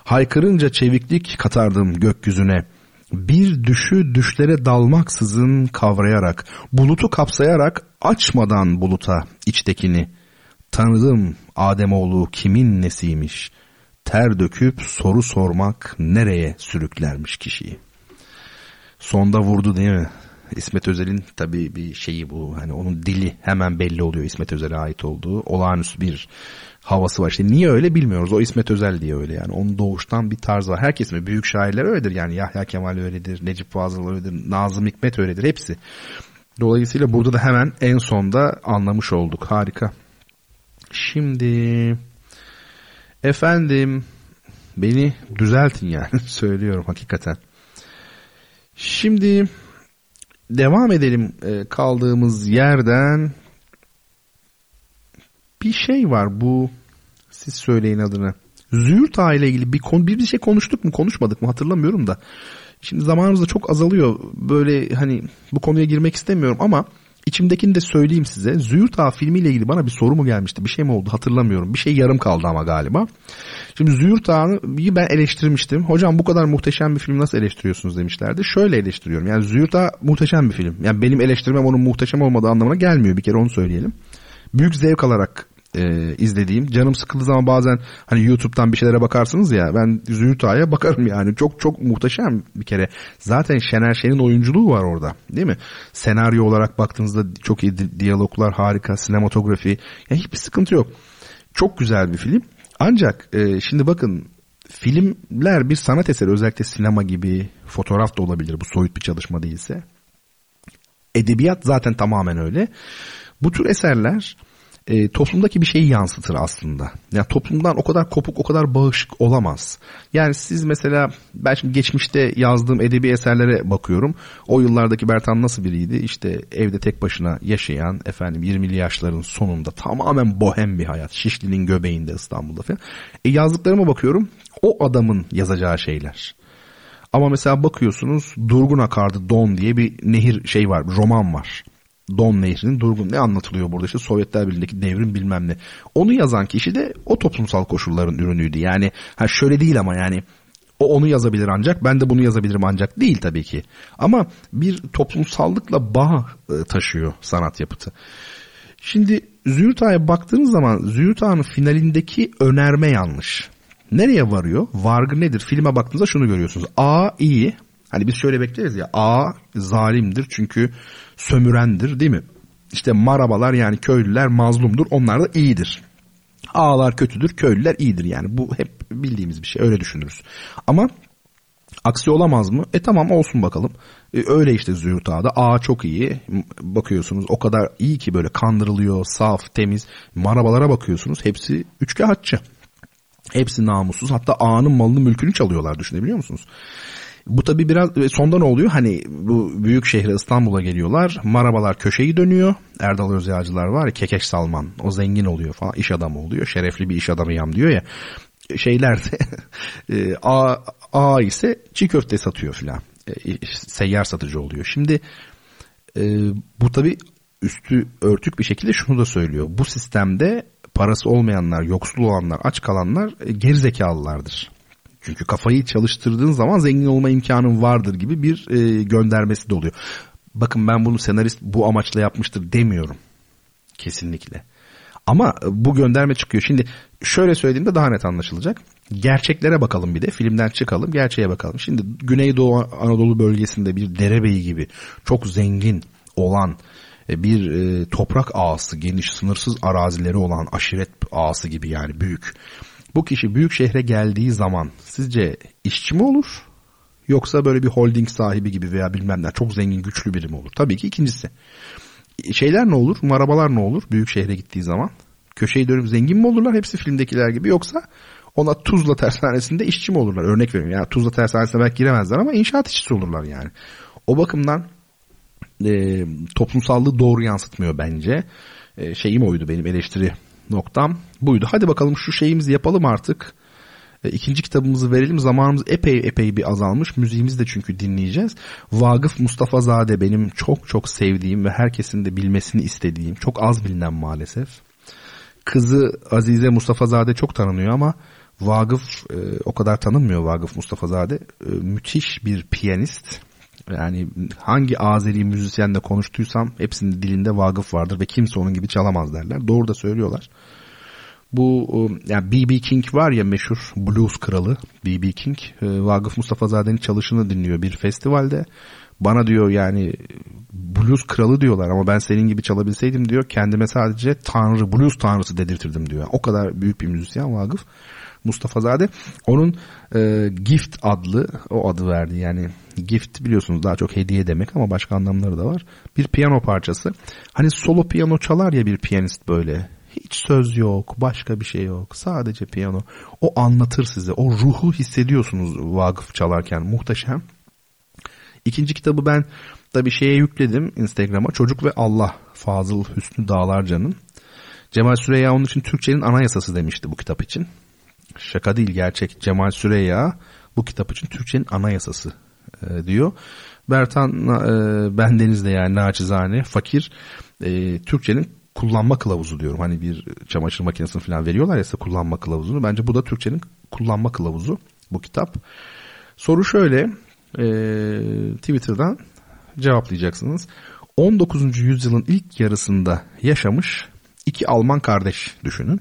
Haykırınca çeviklik katardım gökyüzüne. Bir düşü düşlere dalmaksızın kavrayarak, bulutu kapsayarak açmadan buluta içtekini. Tanıdım Ademoğlu kimin nesiymiş. Ter döküp soru sormak nereye sürüklermiş kişiyi. Sonda vurdu değil mi? İsmet Özel'in tabii bir şeyi bu. Hani onun dili hemen belli oluyor İsmet Özel'e ait olduğu. Olağanüstü bir havası var. İşte niye öyle bilmiyoruz. O İsmet Özel diye öyle yani. Onun doğuştan bir tarz var. Herkes mi? Büyük şairler öyledir yani. Yahya Kemal öyledir. Necip Fazıl öyledir. Nazım Hikmet öyledir. Hepsi. Dolayısıyla burada da hemen en sonda anlamış olduk. Harika. Şimdi efendim beni düzeltin yani söylüyorum hakikaten. Şimdi devam edelim e, kaldığımız yerden. Bir şey var bu siz söyleyin adını. Züğürt Ağa ile ilgili bir, konu, bir şey konuştuk mu konuşmadık mı hatırlamıyorum da. Şimdi zamanımız da çok azalıyor. Böyle hani bu konuya girmek istemiyorum ama içimdekini de söyleyeyim size. Züğürt Ağa filmiyle ilgili bana bir soru mu gelmişti? Bir şey mi oldu hatırlamıyorum. Bir şey yarım kaldı ama galiba. Şimdi Züğürt Ağa'nı ben eleştirmiştim. Hocam bu kadar muhteşem bir film nasıl eleştiriyorsunuz demişlerdi. Şöyle eleştiriyorum. Yani Züğürt Ağa muhteşem bir film. Yani benim eleştirmem onun muhteşem olmadığı anlamına gelmiyor. Bir kere onu söyleyelim. Büyük zevk alarak e, izlediğim. Canım sıkıldığı zaman bazen hani YouTube'dan bir şeylere bakarsınız ya ben Züğürt Ağa'ya bakarım yani. Çok çok muhteşem bir kere. Zaten Şener Şen'in oyunculuğu var orada değil mi? Senaryo olarak baktığınızda çok iyi diyaloglar harika, sinematografi. Yani hiçbir sıkıntı yok. Çok güzel bir film. Ancak e, şimdi bakın filmler bir sanat eseri özellikle sinema gibi fotoğraf da olabilir bu soyut bir çalışma değilse. Edebiyat zaten tamamen öyle. Bu tür eserler e, toplumdaki bir şeyi yansıtır aslında. Yani toplumdan o kadar kopuk, o kadar bağışık olamaz. Yani siz mesela ben şimdi geçmişte yazdığım edebi eserlere bakıyorum. O yıllardaki Bertan nasıl biriydi? İşte evde tek başına yaşayan efendim 20'li yaşların sonunda tamamen bohem bir hayat. Şişli'nin göbeğinde İstanbul'da falan. E yazdıklarıma bakıyorum. O adamın yazacağı şeyler. Ama mesela bakıyorsunuz Durgun Akardı Don diye bir nehir şey var, roman var. Don Nehri'nin durgun ne anlatılıyor burada işte Sovyetler Birliği'ndeki devrim bilmem ne. Onu yazan kişi de o toplumsal koşulların ürünüydü. Yani ha şöyle değil ama yani o onu yazabilir ancak ben de bunu yazabilirim ancak değil tabii ki. Ama bir toplumsallıkla bağ e, taşıyor sanat yapıtı. Şimdi Züğürt Ağa'ya baktığınız zaman Züğürt Ağa'nın finalindeki önerme yanlış. Nereye varıyor? Vargı nedir? Filme baktığınızda şunu görüyorsunuz. A iyi. Hani biz şöyle bekleriz ya. A zalimdir çünkü sömürendir değil mi? İşte marabalar yani köylüler mazlumdur onlar da iyidir. Ağlar kötüdür köylüler iyidir yani bu hep bildiğimiz bir şey öyle düşünürüz. Ama aksi olamaz mı? E tamam olsun bakalım. E, öyle işte Züğürt Ağa'da. Ağa çok iyi. Bakıyorsunuz o kadar iyi ki böyle kandırılıyor, saf, temiz. Marabalara bakıyorsunuz hepsi üçkağıtçı. Hepsi namussuz. Hatta ağanın malını mülkünü çalıyorlar düşünebiliyor musunuz? Bu tabi biraz e, sonda ne oluyor? Hani bu büyük şehre İstanbul'a geliyorlar. Marabalar köşeyi dönüyor. Erdal Özyağcılar var ya Kekeş Salman. O zengin oluyor falan. iş adamı oluyor. Şerefli bir iş adamıyam diyor ya. Şeyler de e, A, A ise çiğ köfte satıyor filan. E, seyyar satıcı oluyor. Şimdi bu tabi üstü örtük bir şekilde şunu da söylüyor. Bu sistemde parası olmayanlar, yoksul olanlar, aç kalanlar gerizekalılardır. Çünkü kafayı çalıştırdığın zaman zengin olma imkanın vardır gibi bir e, göndermesi de oluyor. Bakın ben bunu senarist bu amaçla yapmıştır demiyorum. Kesinlikle. Ama bu gönderme çıkıyor. Şimdi şöyle söylediğimde daha net anlaşılacak. Gerçeklere bakalım bir de. Filmden çıkalım, gerçeğe bakalım. Şimdi Güneydoğu Anadolu bölgesinde bir derebeyi gibi çok zengin olan e, bir e, toprak ağası, geniş sınırsız arazileri olan aşiret ağası gibi yani büyük bu kişi büyük şehre geldiği zaman sizce işçi mi olur? Yoksa böyle bir holding sahibi gibi veya bilmem ne çok zengin güçlü biri mi olur? Tabii ki ikincisi. Şeyler ne olur? Marabalar ne olur büyük şehre gittiği zaman? Köşeyi dönüp zengin mi olurlar hepsi filmdekiler gibi yoksa ona Tuzla tersanesinde işçi mi olurlar? Örnek veriyorum. Yani Tuzla tersanesine belki giremezler ama inşaat işçisi olurlar yani. O bakımdan e, toplumsallığı doğru yansıtmıyor bence. E, şeyim oydu benim eleştiri noktam buydu. Hadi bakalım şu şeyimizi yapalım artık. E, ikinci kitabımızı verelim. Zamanımız epey epey bir azalmış. Müziğimizi de çünkü dinleyeceğiz. Vagıf Mustafa Zade benim çok çok sevdiğim ve herkesin de bilmesini istediğim, çok az bilinen maalesef. Kızı Azize Mustafa Zade çok tanınıyor ama Vagıf e, o kadar tanınmıyor Vagıf Mustafa Zade. E, müthiş bir piyanist. Yani hangi Azeri müzisyenle konuştuysam hepsinin dilinde Vagıf vardır ve kimse onun gibi çalamaz derler. Doğru da söylüyorlar. Bu e, yani B.B. King var ya meşhur blues kralı B.B. King. E, Vagıf Mustafa Zade'nin çalışını dinliyor bir festivalde. Bana diyor yani blues kralı diyorlar ama ben senin gibi çalabilseydim diyor kendime sadece tanrı blues tanrısı dedirtirdim diyor. O kadar büyük bir müzisyen Vagıf. Mustafa Zade. Onun e, Gift adlı o adı verdi yani Gift biliyorsunuz daha çok hediye demek ama başka anlamları da var. Bir piyano parçası. Hani solo piyano çalar ya bir piyanist böyle hiç söz yok, başka bir şey yok. Sadece piyano. O anlatır size. O ruhu hissediyorsunuz Vakıf çalarken. Muhteşem. İkinci kitabı ben da bir şeye yükledim Instagram'a. Çocuk ve Allah Fazıl Hüsnü Dağlarca'nın. Cemal Süreyya onun için Türkçenin anayasası demişti bu kitap için. Şaka değil gerçek. Cemal Süreyya bu kitap için Türkçenin anayasası e, diyor. Bertan e, bendeniz de yani naçizane fakir e, Türkçenin kullanma kılavuzu diyorum. Hani bir çamaşır makinesini falan veriyorlar ya kullanma kılavuzunu. Bence bu da Türkçenin kullanma kılavuzu bu kitap. Soru şöyle e, Twitter'dan cevaplayacaksınız. 19. yüzyılın ilk yarısında yaşamış iki Alman kardeş düşünün.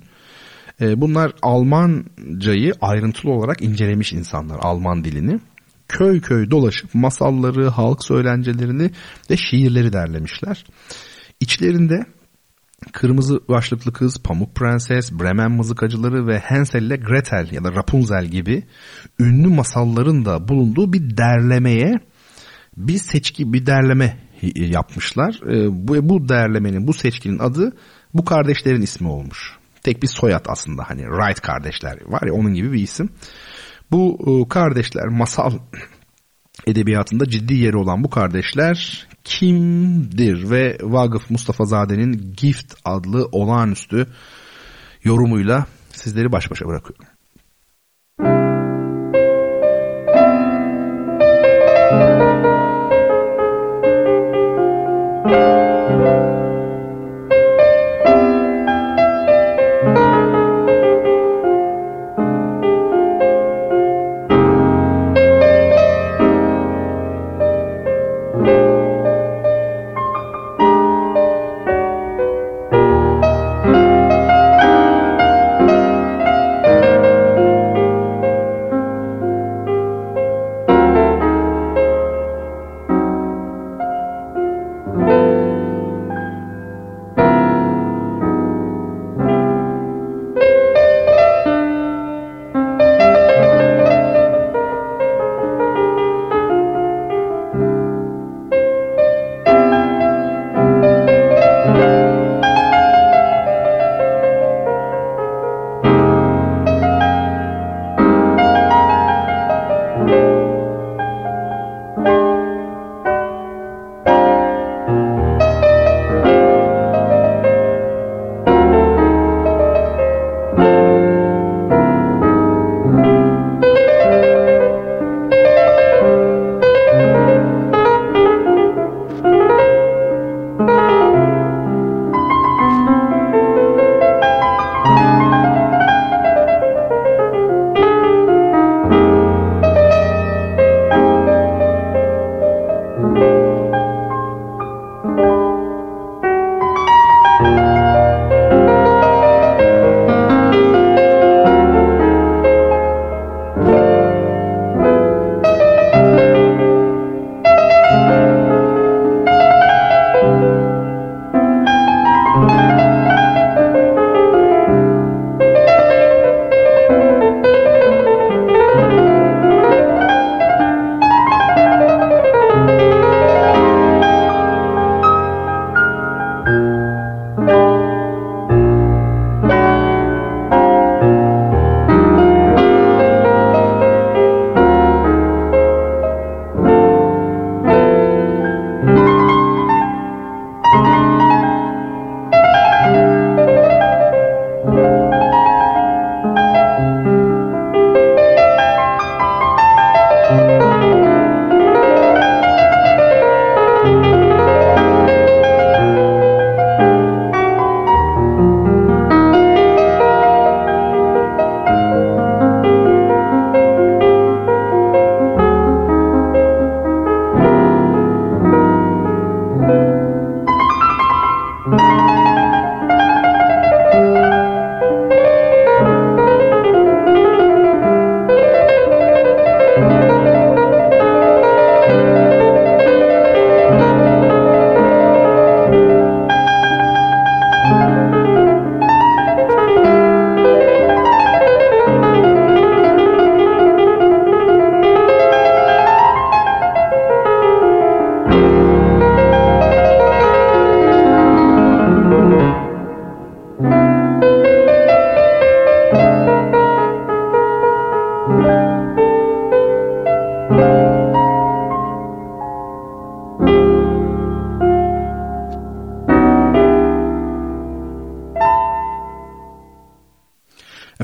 E, bunlar Almancayı ayrıntılı olarak incelemiş insanlar Alman dilini. Köy köy dolaşıp masalları, halk söylencelerini ve şiirleri derlemişler. İçlerinde Kırmızı başlıklı kız, Pamuk Prenses, Bremen mızıkacıları ve Hansel ile Gretel ya da Rapunzel gibi ünlü masalların da bulunduğu bir derlemeye bir seçki bir derleme yapmışlar. Ee, bu, bu derlemenin bu seçkinin adı bu kardeşlerin ismi olmuş. Tek bir soyad aslında hani Wright kardeşler var ya onun gibi bir isim. Bu e, kardeşler masal edebiyatında ciddi yeri olan bu kardeşler kimdir ve Vagıf Mustafa Zade'nin Gift adlı olağanüstü yorumuyla sizleri baş başa bırakıyorum.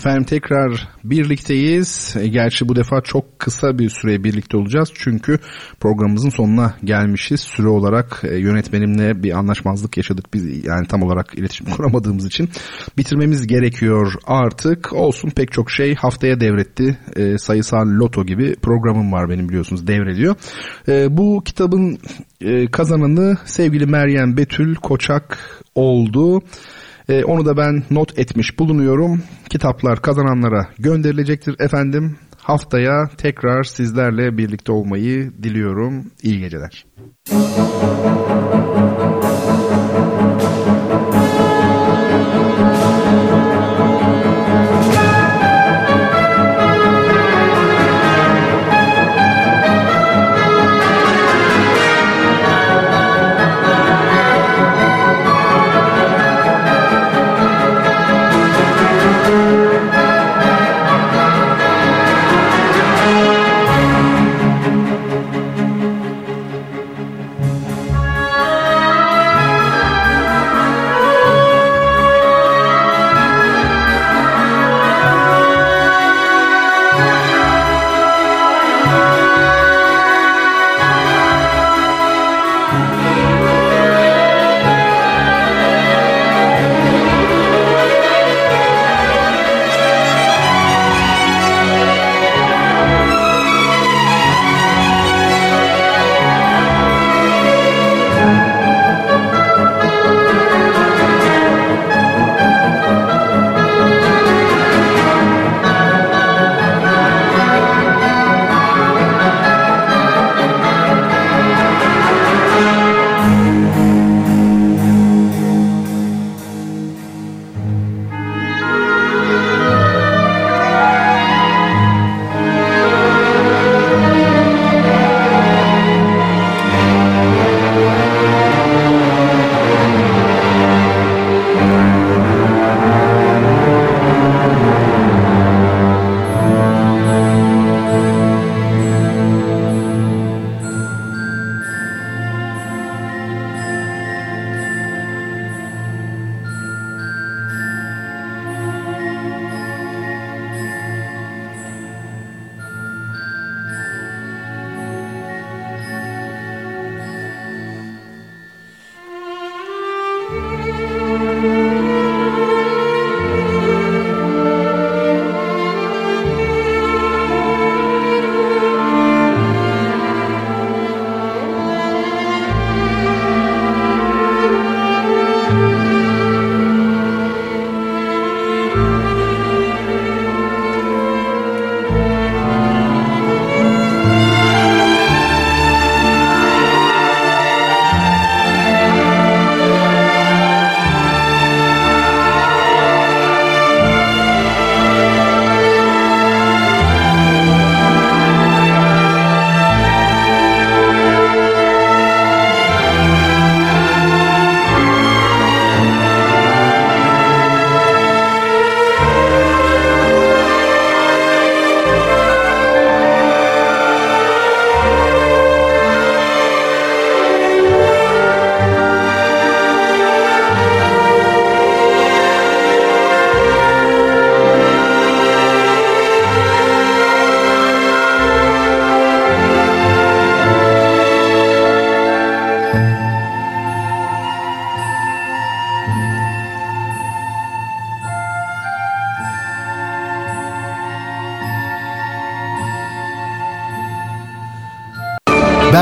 Efendim tekrar birlikteyiz. E, gerçi bu defa çok kısa bir süre birlikte olacağız. Çünkü programımızın sonuna gelmişiz. Süre olarak e, yönetmenimle bir anlaşmazlık yaşadık. Biz yani tam olarak iletişim kuramadığımız için bitirmemiz gerekiyor artık. Olsun pek çok şey haftaya devretti. E, sayısal loto gibi programım var benim biliyorsunuz devrediyor. E, bu kitabın e, kazananı sevgili Meryem Betül Koçak oldu. E, onu da ben not etmiş bulunuyorum. Kitaplar kazananlara gönderilecektir efendim. Haftaya tekrar sizlerle birlikte olmayı diliyorum. İyi geceler.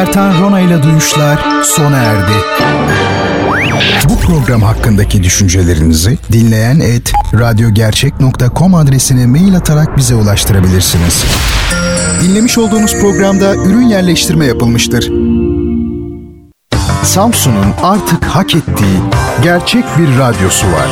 Bertan Rona ile Duyuşlar sona erdi. Bu program hakkındaki düşüncelerinizi dinleyen et radyogercek.com adresine mail atarak bize ulaştırabilirsiniz. Dinlemiş olduğunuz programda ürün yerleştirme yapılmıştır. Samsun'un artık hak ettiği gerçek bir radyosu var.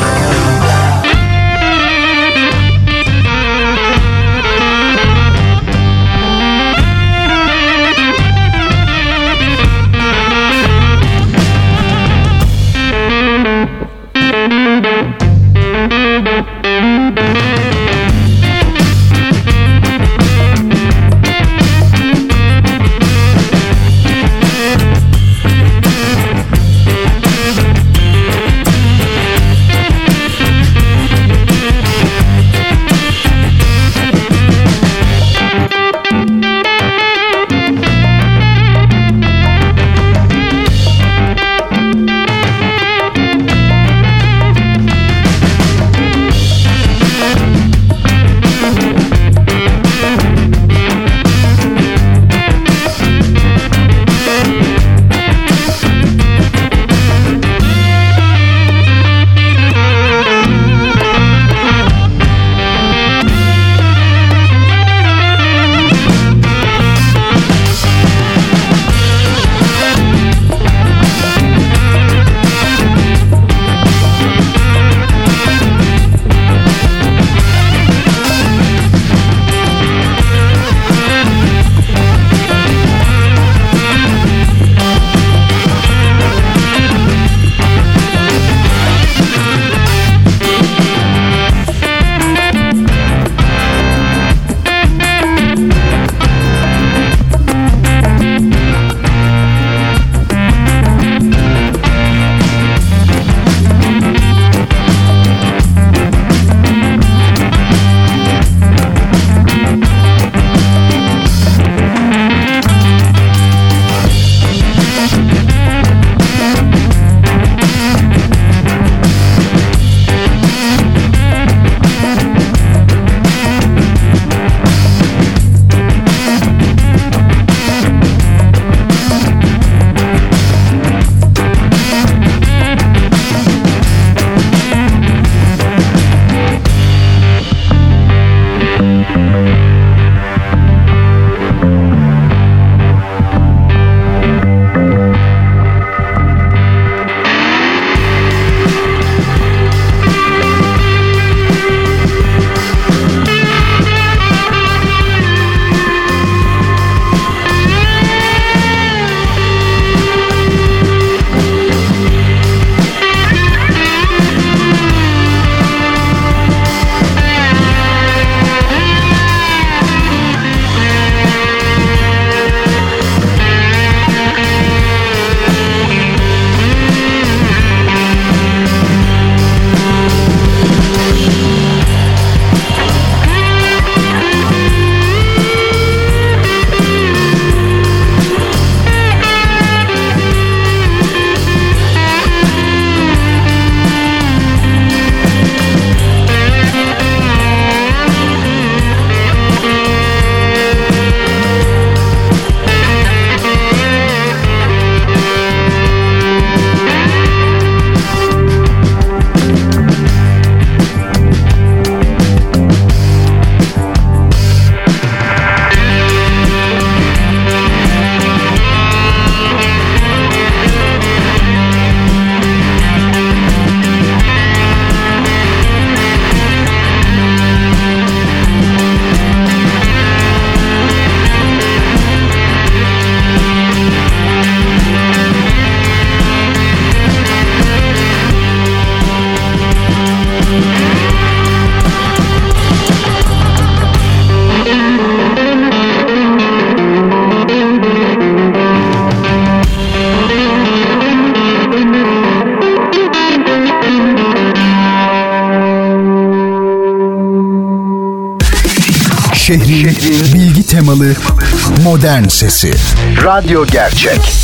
Radyo Gerçek.